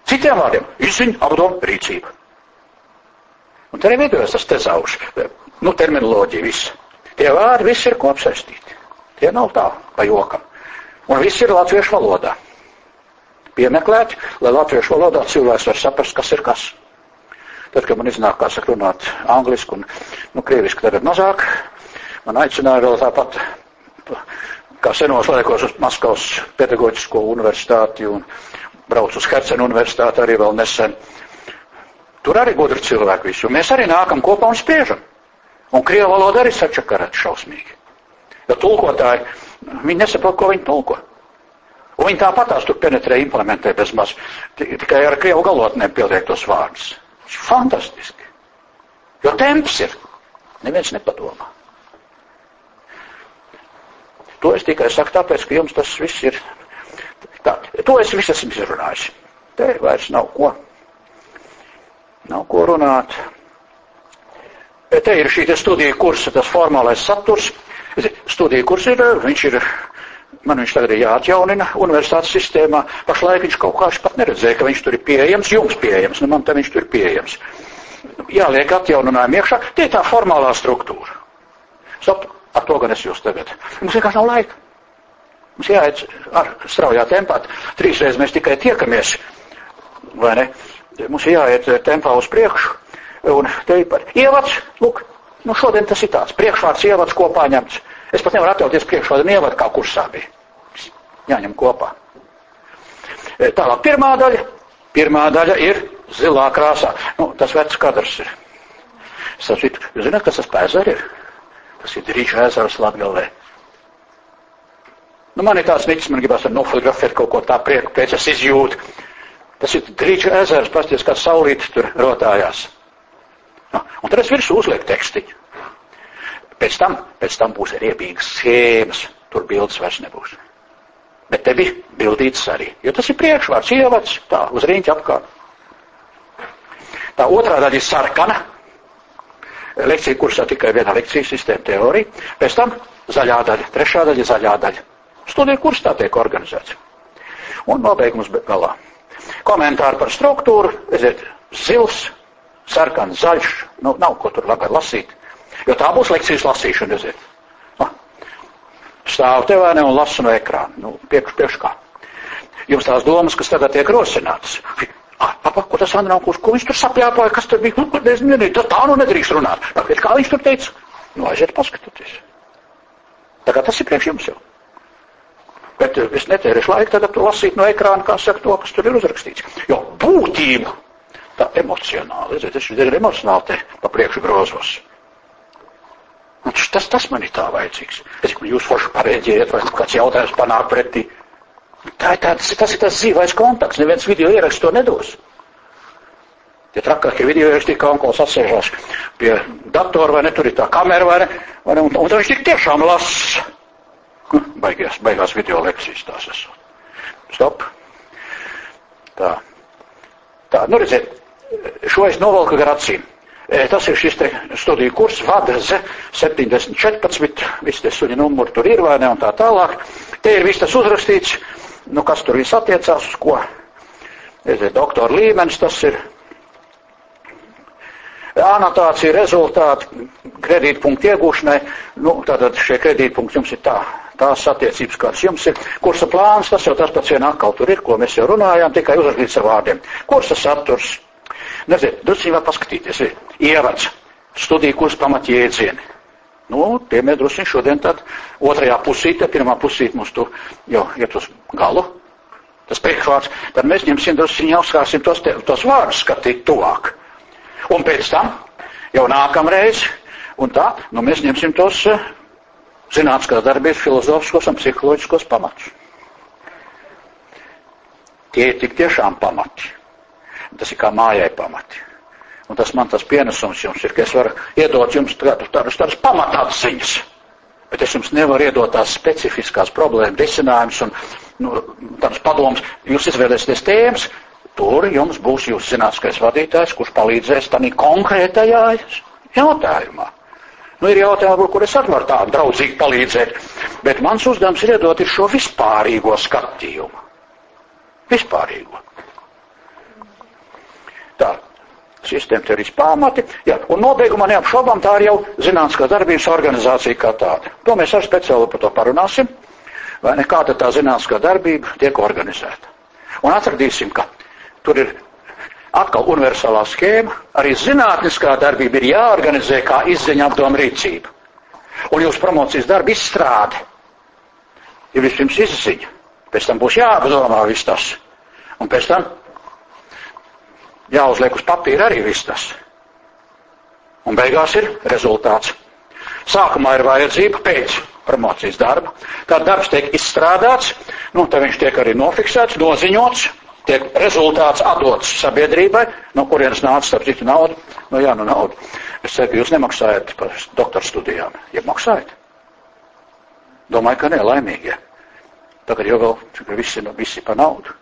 Citiem vārdiem - izziņa, apdoma, rīcība. Un te arī veidojas tas tezauš, nu, terminoloģija viss. Tie vārdi visi ir kopsaistīti. Tie nav tā, pa jokam. Un viss ir latviešu valodā. Piemeklēt, lai latviešu valodā cilvēks var saprast, kas ir kas. Tad, kad man iznāk, kā saka, runāt angliski un, nu, krieviski, tad ir mazāk, Man aicināja vēl tāpat, kā senos laikos, uz Maskavas pedagoģisko universitāti un braucu uz Hercenu universitāti arī vēl nesen. Tur arī gudri cilvēki visu. Mēs arī nākam kopā un spriežam. Un krievu valoda arī sačakarēt šausmīgi. Jo tulkotāji, viņi nesaprot, ko viņi tulko. Un viņi tāpatās tur penetrē, implementē bez maz, tikai ar krievu galotnēm pieliektos vārdus. Fantastiski. Jo temps ir. Neviens nepadomā. To es tikai saku tāpēc, ka jums tas viss ir. Tā, to es visu esmu izrunājis. Te vairs nav ko. Nav ko runāt. Te ir šī studija kursa, tas formālais saturs. Studija kurs ir, viņš ir, man viņš tagad ir jāatjaunina universitātes sistēmā. Pašlaik viņš kaut kā pat neredzēja, ka viņš tur ir pieejams, jums pieejams, nu man te viņš tur ir pieejams. Jāliek atjauninājumi iekšā, tie ir tā formālā struktūra. Stop. Ar to gan es jūs tagad. Mums vienkārši nav laika. Mums jāiet ar straujā tempā. Trīsreiz mēs tikai tiekamies, vai ne? Mums jāiet tempā uz priekšu. Un te ir par ievads, lūk, nu šodien tas ir tāds. Priekšvārds ievads kopā ņemts. Es pat nevaru atļauties priekšvārdu un ievadu, kā kursā bija. Jāņem kopā. E, tālāk pirmā daļa. Pirmā daļa ir zilā krāsā. Nu, tas vecs kadrs ir. Jūs zināt, kas tas pēzari ir? Tas ir Rīča ezers Latgalē. Nu, man ir tāds niķis, man gribas ar nofotografēt kaut ko tā prieku, pēc es izjūtu. Tas ir Rīča ezers, pasties, kā saulīt tur rotājās. Nu, un tad es virsū uzlieku tekstiņu. Pēc tam, pēc tam būs riebīgas schēmas, tur bildes vairs nebūs. Bet te bija bildītas arī, jo tas ir priekšvārds, ievads, tā, uz rīņķa apkārt. Tā otrā daļa ir sarkana, lekcija kursā tikai viena lekcija sistēma teorija, pēc tam zaļā daļa, trešā daļa, zaļā daļa. Studiju kurs tā tiek organizēts. Un nobeigums galā. Komentāri par struktūru, redziet, zils, sarkans, zaļš, nu, nav ko tur labi lasīt. Jo tā būs lekcijas lasīšana, redziet. Nu, stāv tevēnē un lasu no ekrāna. Nu, priekš, priekš kā. Jums tās domas, kas tagad tiek rosinātas. Papa, ko tas Andrā, kurš, ko viņš tur sapļāpāja, kas tur bija, nu, es nezinu, tā nu nedrīkst runāt. Tāpēc kā viņš tur teica, nu, aiziet paskatieties. Tagad tas ir priekš jums jau. Bet eh, es netērēšu laiku tagad lasīt no ekrāna, kā saka to, kas tur ir uzrakstīts. Jo būtība, tā emocionāli, redziet, es ir emocionāli te pa priekšu grozos. Un tas, tas man ir tā vajadzīgs. Es, jūs forši pareģējat, vai kāds jautājums panāk pretī. Tā ir tāds, tas ir tas dzīvais kontakts. Neviens video ieraksts to nedos. Tie trakākie video ieraksti, kā onkos atsēžās pie datora vai ne, tur ir tā kamera vai ne, vai ne un, un viņš tik tiešām lasa. Baigās, baigās video lekcijas tās esot. Stop. Tā. Tā, nu redziet, šo es novalku gar acīm. Tas ir šis studiju kurs, Vadrze 714, visi te suņi numuri tur ir vai ne un tā tālāk. Te ir viss tas uzrakstīts nu, kas tur viss attiecās uz ko. Es doktora līmenis tas ir. anotācija rezultāti kredītpunktu iegūšanai, nu, tātad šie kredītpunkti jums ir tā, tās attiecības, kāds jums ir. Kursa plāns, tas jau tas pats vien atkal tur ir, ko mēs jau runājām, tikai uzrakstīts ar vārdiem. Kursa saturs, nezinu, drusku var paskatīties, ir ievads, studiju kursa pamatjēdzieni. Nu, tie mēs drusku šodien tad otrajā pusītē, pirmā pusīte mums tur jau iet uz galu. Tas priekšvārds, tad mēs ņemsim drusku jau skārsim tos, te, tos vārdus skatīt tuvāk. Un pēc tam, jau nākamreiz, un tā, nu mēs ņemsim tos uh, zinātniskās darbības filozofiskos un psiholoģiskos pamatus. Tie ir tik tiešām pamati. Tas ir kā mājai pamati. Un tas man tas pienesums jums ir, ka es varu iedot jums tādus, tādus, tādus pamatāziņas, bet es jums nevaru iedot tās specifiskās problēmas risinājumus un nu, tādus padomus. Jūs izvēlēsieties tēmas, tur jums būs jūsu zinātniskais vadītājs, kurš palīdzēs tādā konkrētajā jautājumā. Nu, ir jautājumi, kur es arī varu tā draudzīgi palīdzēt, bet mans uzdevums ir iedot ir šo vispārīgo skatījumu. Vispārīgo. Tā, sistēma teorijas pamati, jā, un nobeigumā neapšaubām tā ir jau zinātniskā darbības organizācija kā tāda. To mēs ar speciāli par to parunāsim, vai ne kāda tā zinātniskā darbība tiek organizēta. Un atradīsim, ka tur ir atkal universālā schēma, arī zinātniskā darbība ir jāorganizē kā izziņa apdoma rīcība. Un jūsu promocijas darba izstrāde ir vispirms izziņa, pēc tam būs jāapdomā viss tas, un pēc tam jāuzliek uz papīra arī viss tas. Un beigās ir rezultāts. Sākumā ir vajadzība pēc promocijas darba. Tad darbs tiek izstrādāts, nu, tad viņš tiek arī nofiksēts, noziņots, tiek rezultāts atdots sabiedrībai, no kurienes nāca, starp citu, nauda. Nu, jā, nu, nauda. Es ka jūs nemaksājat par doktora studijām. Ja maksājat? Domāju, ka nē, laimīgie. Tagad jau vēl visi, visi pa naudu.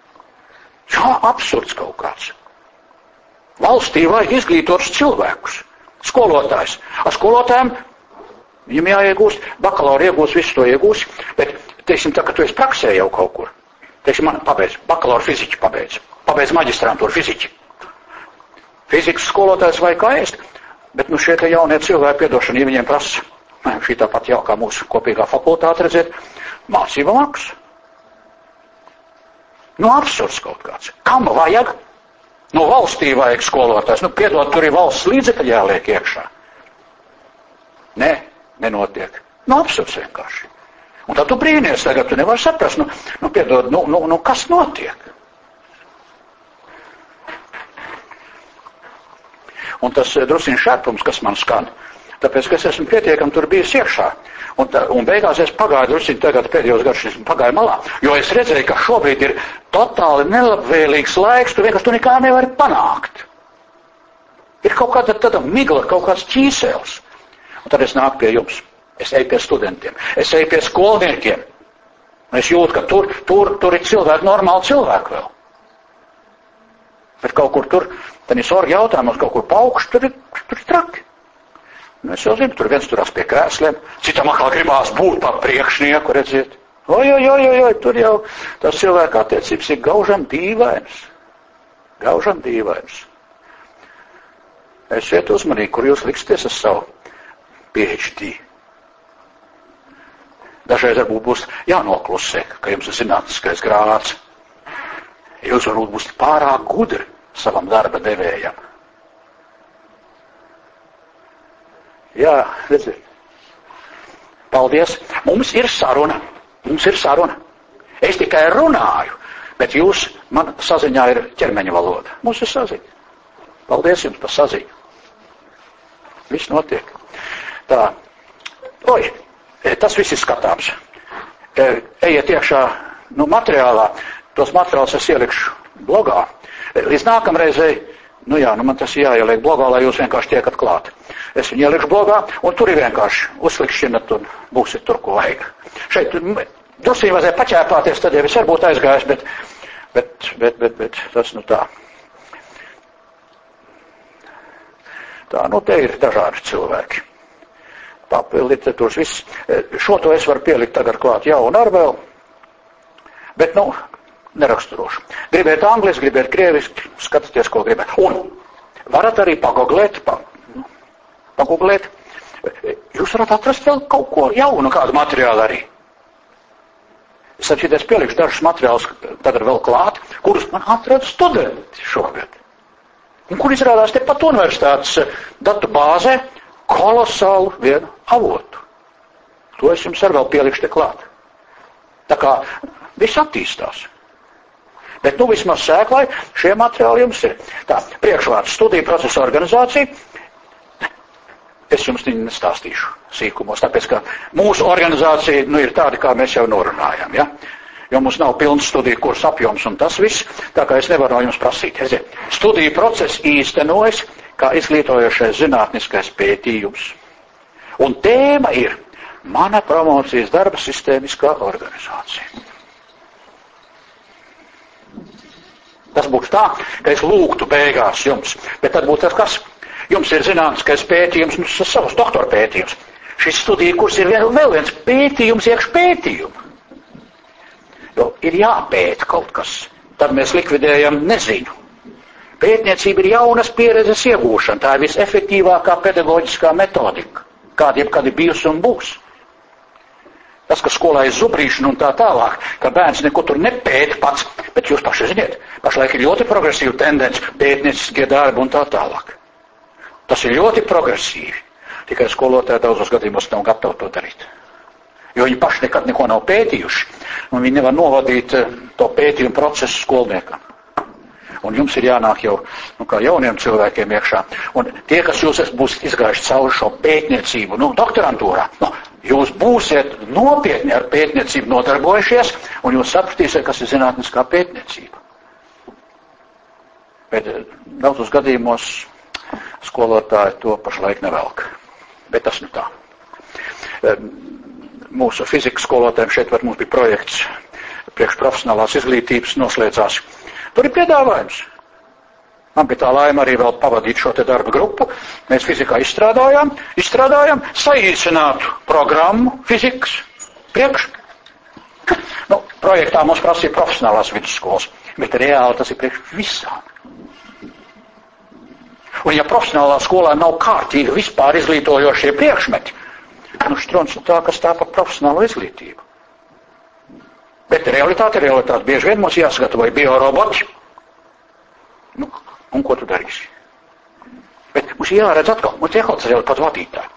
Jā, absurds kaut kāds. Valstī vajag izglītotus cilvēkus, skolotājs. Ar skolotājiem viņam jāiegūst, bakalaura iegūst, visu to iegūst, bet, teiksim, tā, ka tu esi praksē jau kaut kur. Teiksim, man pabeidz, bakalaura fiziķi pabeidz, pabeidz maģistrantūru fiziķi. Fizikas skolotājs vajag kā ēst, bet nu šie te jaunie cilvēki, piedošana, ja viņiem prasa, šī tāpat jau kā mūsu kopīgā fakultāte redzēt, mācība maksa. Nu, absurds kaut kāds. Kam vajag No valstī vajag skolotājs. Nu, piedod, tur ir valsts līdzekļi jāliek iekšā. Nē, nenotiek. Nu, absurds vienkārši. Un tad tu brīnies, tagad tu nevari saprast, nu, nu piedod, nu, nu, nu kas notiek? Un tas eh, drusiņš šērpums, kas man skan, tāpēc, ka es esmu pietiekami tur bijis iekšā. Un, tā, un beigās es pagāju drusku tagad pēdējos gadus, pagāju malā, jo es redzēju, ka šobrīd ir totāli nelabvēlīgs laiks, tu vienkārši tu nekā nevari panākt. Ir kaut kāda tāda migla, kaut kāds ķīsels. Un tad es nāku pie jums. Es eju pie studentiem, es eju pie skolniekiem. Es jūtu, ka tur, tur, tur ir cilvēki, normāli cilvēki vēl. Bet kaut kur tur, tad ir sorgi jautājumos, kaut kur paukšs, tur tur ir traki. Nu, es jau zinu, tur viens turās pie krēsliem, citam atkal gribās būt par priekšnieku, redziet. Oi, oi, oi, oi, tur jau tas cilvēka attiecības ir gaužam dīvains. Gaužam dīvains. Esiet uzmanīgi, kur jūs liksties ar savu PhD. Dažreiz varbūt būs jānoklusē, ka jums ir zinātniskais grāds. Jūs varbūt būsiet pārāk gudri savam darba devējam. Jā, redziet. Paldies. Mums ir saruna. Mums ir saruna. Es tikai runāju, bet jūs, man saziņā ir ķermeņa valoda. Mums ir saziņa. Paldies jums par saziņu. Viss notiek. Tā. Oi, e, tas viss ir skatāms. E, ejiet iekšā, nu, materiālā. Tos materiālus es ielikšu blogā. E, līdz nākamreizei, nu jā, nu man tas jāieliek blogā, lai jūs vienkārši tiekat klāt. Es viņu ielikšu blogā, un tur ir vienkārši uzlikšķinat un būsiet tur, ko vajag. Šeit drusīgi vajadzēja paķēpāties, tad jau es arī būtu aizgājis, bet, bet, bet, bet, bet tas nu tā. Tā, nu te ir dažādi cilvēki. Papildu literatūras viss. Šo to es varu pielikt tagad klāt jau un ar vēl. Bet, nu, neraksturošu. Gribiet angliski, gribiet krieviski, skatieties, ko gribat. Un varat arī pagoglēt, pa, pagūglēt. Jūs varat atrast vēl kaut ko jaunu, kādu materiālu arī. Es atšķities pielikšu dažus materiālus tagad vēl klāt, kurus man atrada studenti šogad. Un kur izrādās tepat universitātes datu bāzē kolosālu vienu avotu. To es jums arī vēl pielikšu te klāt. Tā kā viss attīstās. Bet nu vismaz sēklai šie materiāli jums ir. Tā, priekšvārds studiju procesa organizācija. Es jums viņu nestāstīšu sīkumos, tāpēc, ka mūsu organizācija nu, ir tāda, kā mēs jau norunājam. Ja? Jo mums nav pilns studiju kurs apjoms un tas viss, tā kā es nevaru no jums prasīt. Eziet, studiju process īstenojas kā izglītojošais zinātniskais pētījums. Un tēma ir mana promocijas darba sistēmiskā organizācija. Tas būtu tā, ka es lūgtu beigās jums, bet tad būtu tas, kas jums ir zinātniskais pētījums, mums ir savs doktora pētījums. Šis studija kurs ir vēl, vēl viens pētījums iekš pētījumu. Jo ir jāpēta kaut kas, tad mēs likvidējam nezinu. Pētniecība ir jaunas pieredzes iegūšana, tā ir visefektīvākā pedagoģiskā metodika, kāda jebkad ir bijusi un būs. Tas, ka skolā ir zubrīšana un tā tālāk, ka bērns neko tur nepēta pats, bet jūs paši ziniet, pašlaik ir ļoti progresīva tendence pētnieciskie darbi un tā tālāk. Tas ir ļoti progresīvi. Tikai skolotāji daudzos gadījumos nav gatavi to darīt. Jo viņi paši nekad neko nav pētījuši, un viņi nevar novadīt eh, to pētījumu procesu skolniekam. Un jums ir jānāk jau nu, kā jauniem cilvēkiem iekšā. Un tie, kas jūs būs izgājuši cauri šo pētniecību, nu, doktorantūrā, nu, Jūs būsiet nopietni ar pētniecību nodarbojušies, un jūs sapratīsiet, kas ir zinātniskā pētniecība. Bet eh, daudzos gadījumos skolotāji to pašlaik nevelk. Bet tas nu tā. Mūsu fizikas skolotājiem šeit var mums bija projekts priekšprofesionālās izglītības noslēdzās. Tur ir piedāvājums. Man bija tā laime arī vēl pavadīt šo te darba grupu. Mēs fizikā izstrādājām, izstrādājām saīsinātu programmu fizikas priekš. Nu, projektā mums prasīja profesionālās vidusskolas, bet reāli tas ir priekš visām. Un ja profesionālā skolā nav kārtīgi vispār izglītojošie priekšmeti, nu štrons ir tā, kas tā par profesionālo izglītību. Bet realitāte, realitāte bieži vien mums jāsagatavoja bioroboti. Nu, Un ko tu darīsi? Bet mums jāredz atkal, mums jākoncentrē pat vadītāji.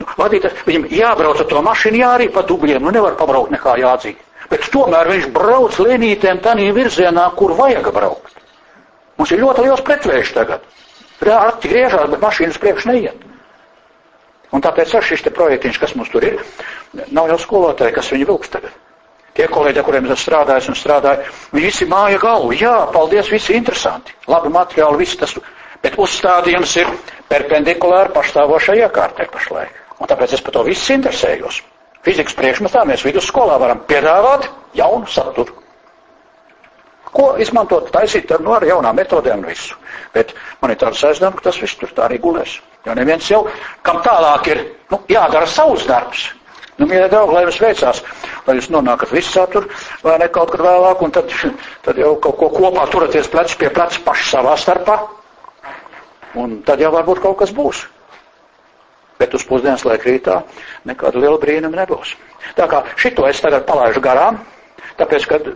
Nu, vadītājs, viņam jābrauc ar to mašīnu, jārī pa dubļiem, nu nevar pabraukt nekā jādzīt. Bet tomēr viņš brauc lienītēm tādā virzienā, kur vajag braukt. Mums ir ļoti liels pretvējš tagad. Rāti griežās, bet mašīnas priekš neiet. Un tāpēc ar šis te projektiņš, kas mums tur ir, nav jau skolotāji, kas viņu vilks tagad. Tie kolēģi, ar kuriem es strādāju un strādāju, viņi visi māja galvu. Jā, paldies, visi interesanti. Labi materiāli, viss tas. Bet uzstādījums ir perpendikulāri pašstāvošai iekārtai pašlaik. Un tāpēc es par to viss interesējos. Fizikas priekšmetā mēs vidusskolā varam piedāvāt jaunu saturu. Ko izmantot, taisīt ar, nu, ar jaunām metodēm un visu. Bet man ir tāds aizdoms, ka tas viss tur tā arī gulēs. Jo neviens jau, kam tālāk ir, nu, jādara savs darbs. Nu, mīļie draugi, lai jums veicās, lai jūs nonākat visā tur, vai ne kaut kad vēlāk, un tad, tad jau kaut ko kopā turaties plecs pie pleca paši savā starpā, un tad jau varbūt kaut kas būs. Bet uz pusdienas laika rītā nekāda liela brīnuma nebūs. Tā kā šito es tagad palaižu garām, tāpēc, kad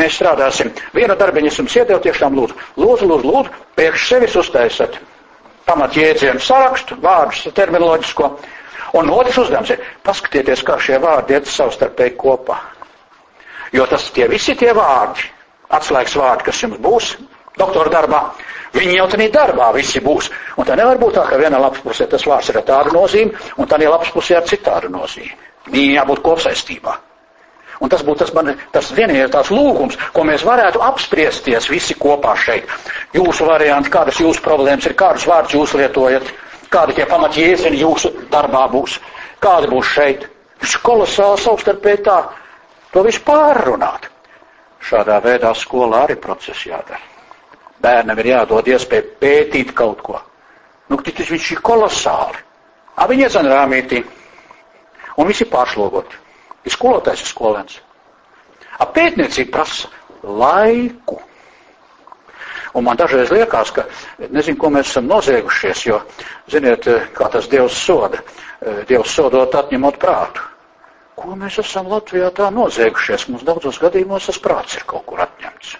mēs strādāsim, vienu darbiņu jums iedevu tiešām lūdzu, lūdzu, lūdzu, lūdzu, priekš sevis uztaisat pamat jēdzienu sarakstu, vārdus, terminoloģisko, Un otrs uzdevums ir paskatieties, kā šie vārdi iet savstarpēji kopā. Jo tas tie visi tie vārdi, atslēgas vārdi, kas jums būs doktora darbā, viņi jau tādā darbā visi būs. Un tā nevar būt tā, ka vienā lapas pusē tas vārds ir ar tādu nozīmi, un tādā lapas pusē ar citādu nozīmi. Viņi jābūt kopsaistībā. Un tas būtu tas, man, tas vienīgais tās lūgums, ko mēs varētu apspriesties visi kopā šeit. Jūsu varianti, kādas jūsu problēmas ir, kādus vārdus jūs lietojat, kādi tie pamatjēzieni jūsu darbā būs, kādi būs šeit. Viņš kolosāli savstarpēji tā, to visu pārrunāt. Šādā veidā skolā arī process jādara. Bērnam ir jādod iespēja pētīt kaut ko. Nu, tas viņš ir kolosāli. A, viņi iedzan rāmītī. Un visi pārslogoti. Ir skolotājs, ir skolēns. A, pētniecība prasa laiku. Un man dažreiz liekas, ka nezinu, ko mēs esam noziegušies, jo, ziniet, kā tas Dievs soda. Dievs sodot atņemot prātu. Ko mēs esam Latvijā tā noziegušies? Mums daudzos gadījumos tas prāts ir kaut kur atņemts.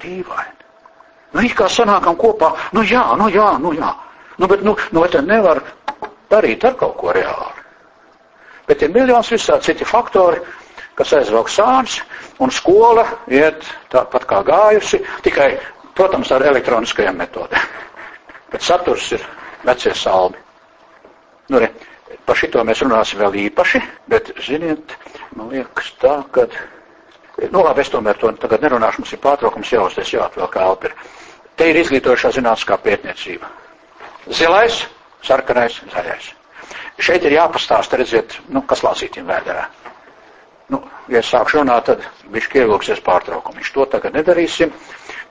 Dīvaini. Nu, it kā sanākam kopā, nu jā, nu jā, nu jā. Nu, bet, nu, nu te nevar darīt ar kaut ko reāli? Bet ir miljons visā citi faktori, kas aizvelk sāns, un skola iet tāpat kā gājusi, tikai, protams, ar elektroniskajām metodēm. (laughs) Bet saturs ir vecie salmi. Nu, re, par šito mēs runāsim vēl īpaši, bet, ziniet, man liekas tā, ka, nu labi, es tomēr to tagad nerunāšu, mums ir pārtraukums jāuzties, jāatvēl kā elpir. Te ir izglītošā zinātniskā pētniecība. Zilais, sarkanais, zaļais. Šeit ir jāpastāst, redziet, nu, kas lācītim vēderā. Nu, ja es sākšu runāt, tad viņš ievilksies pārtraukumu. Viņš to tagad nedarīsim.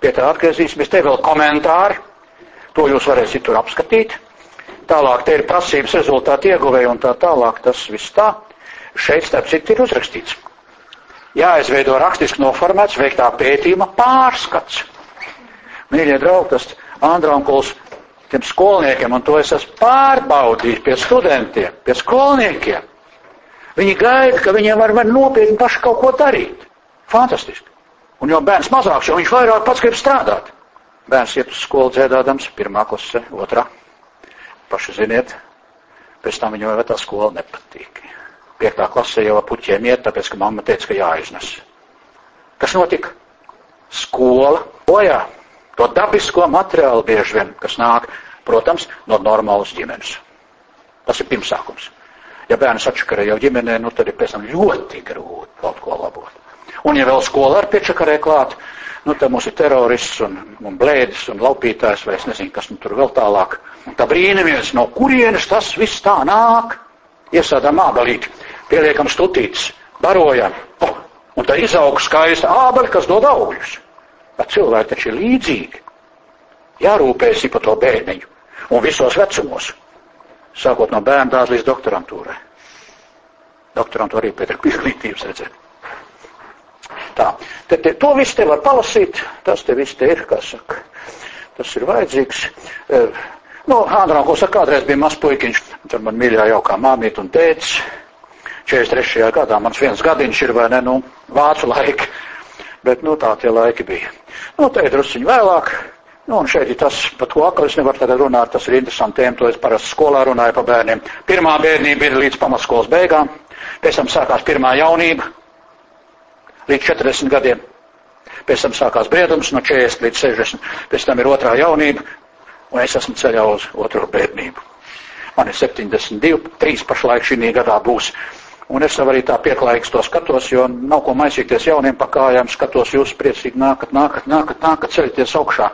Pie tā atgriezīsimies. Te vēl komentāri. To jūs varēsiet tur apskatīt. Tālāk te ir prasības rezultāti ieguvēji un tā tālāk. Tas viss tā. Šeit, starp citu, ir uzrakstīts. Jāizveido rakstiski noformēts veiktā pētījuma pārskats. Mīļie draugi, tas Andronkuls tiem skolniekiem, un to es esmu pārbaudījis pie studentiem, pie skolniekiem. Viņi gaida, ka viņiem var, var nopietni paši kaut ko darīt. Fantastiski. Un jo bērns mazāks, jo viņš vairāk pats grib strādāt. Bērns iet uz skolu dzēdādams, pirmā klase, otrā. Paši ziniet, pēc tam viņam jau tā skola nepatīk. Piektā klasē jau puķiem iet, tāpēc, ka mamma teica, ka jāiznes. Kas notika? Skola bojā to dabisko materiālu bieži vien, kas nāk, protams, no normālas ģimenes. Tas ir pirmsākums. Ja bērns atšakarē jau ģimenē, nu tad ir pēc tam ļoti grūti kaut ko labot. Un ja vēl skola ar piečakarē klāt, nu tad mums ir terorists un, un blēdis un laupītājs, vai es nezinu, kas nu tur vēl tālāk. Un tā brīnamies, no kurienes tas viss tā nāk. Iesādām ābelīti, pieliekam stutītes, barojam, oh, un tā izaug skaista ābeli, kas dod augļus. Bet cilvēki taču ir līdzīgi. Jārūpējas par to bērniņu. Un visos vecumos. Sākot no bērna dārza līdz doktorantūrai. Doktorantūra arī pēc izglītības redzēt. Tā, te, te, to visu te var palasīt, tas te viss te ir, kā saka. Tas ir vajadzīgs. E, nu, Hāndrā, ko saka, kādreiz bija mazs puikiņš, tur man mīļā jaukā māmīt un tēcis. 43. gadā mans viens gadiņš ir vai ne, nu, vācu laika. Bet, nu, tā tie laiki bija. Nu, te ir drusciņi vēlāk. Nu, un šeit ir tas, par ko atkal es nevaru tagad runāt, tas ir interesanti tēma, to es parasti skolā runāju par bērniem. Pirmā bērnība ir līdz pamatskolas beigām, pēc tam sākās pirmā jaunība, līdz 40 gadiem. Pēc tam sākās briedums no 40 līdz 60, pēc tam ir otrā jaunība, un es esmu ceļā uz otro bērnību. Man ir 72, 3 pašlaik šī gadā būs. Un es arī tā pieklājīgs to skatos, jo nav ko maisīties jauniem pakājām, skatos jūs priecīgi nākat, nākat, nākat, nākat, ceļieties augšā.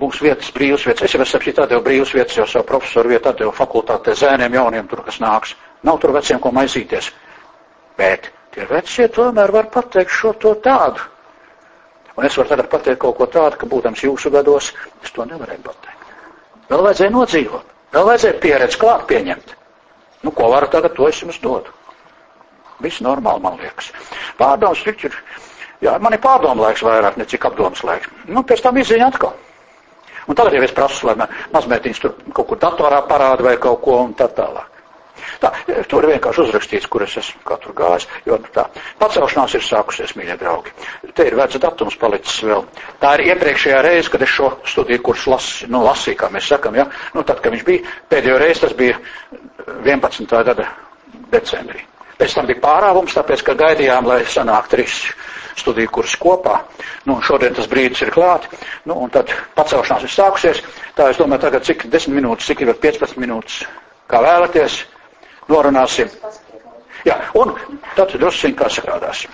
Būs vietas, brīvas vietas. Es jau esmu šeit atdevu brīvas vietas, jau savu profesoru vietu atdevu fakultātē zēniem jauniem tur, kas nāks. Nav tur veciem ko maisīties. Bet tie vecie tomēr var pateikt šo to tādu. Un es varu tagad pateikt kaut ko tādu, ka būtams jūsu gados, es to nevarēju pateikt. Vēl vajadzēja nodzīvot, vēl vajadzēja pieredzi klāt pieņemt. Nu, ko varu tagad, to es jums dodu. Viss normāli, man liekas. Pārdoms taču ir, jā, man ir pārdomu laiks vairāk, ne cik apdomas laiks. Nu, pēc tam izziņa atkal. Un tagad jau es prasu, lai mazmētiņš tur kaut kur datorā parāda vai kaut ko un tā tālāk. Tā, tur ir vienkārši uzrakstīts, kur es esmu katru gājis, jo nu, tā pacelšanās ir sākusies, mīļie draugi. Te ir vecs datums palicis vēl. Tā ir iepriekšējā reize, kad es šo studiju kursu las, nu, lasīju, kā mēs sakam, ja? Nu, tad, kad viņš bija, pēdējo reizi tas bija 11. gada decembrī. Pēc tam bija pārāvums, tāpēc, ka gaidījām, lai sanāk trīs studiju kursus kopā. Nu, šodien tas brīdis ir klāt, nu, un tad pacelšanās ir sākusies. Tā es domāju, tagad cik 10 minūtes, cik ir 15 minūtes, kā vēlaties, norunāsim. Jā, un tad drusciņ kā sakrādāsim.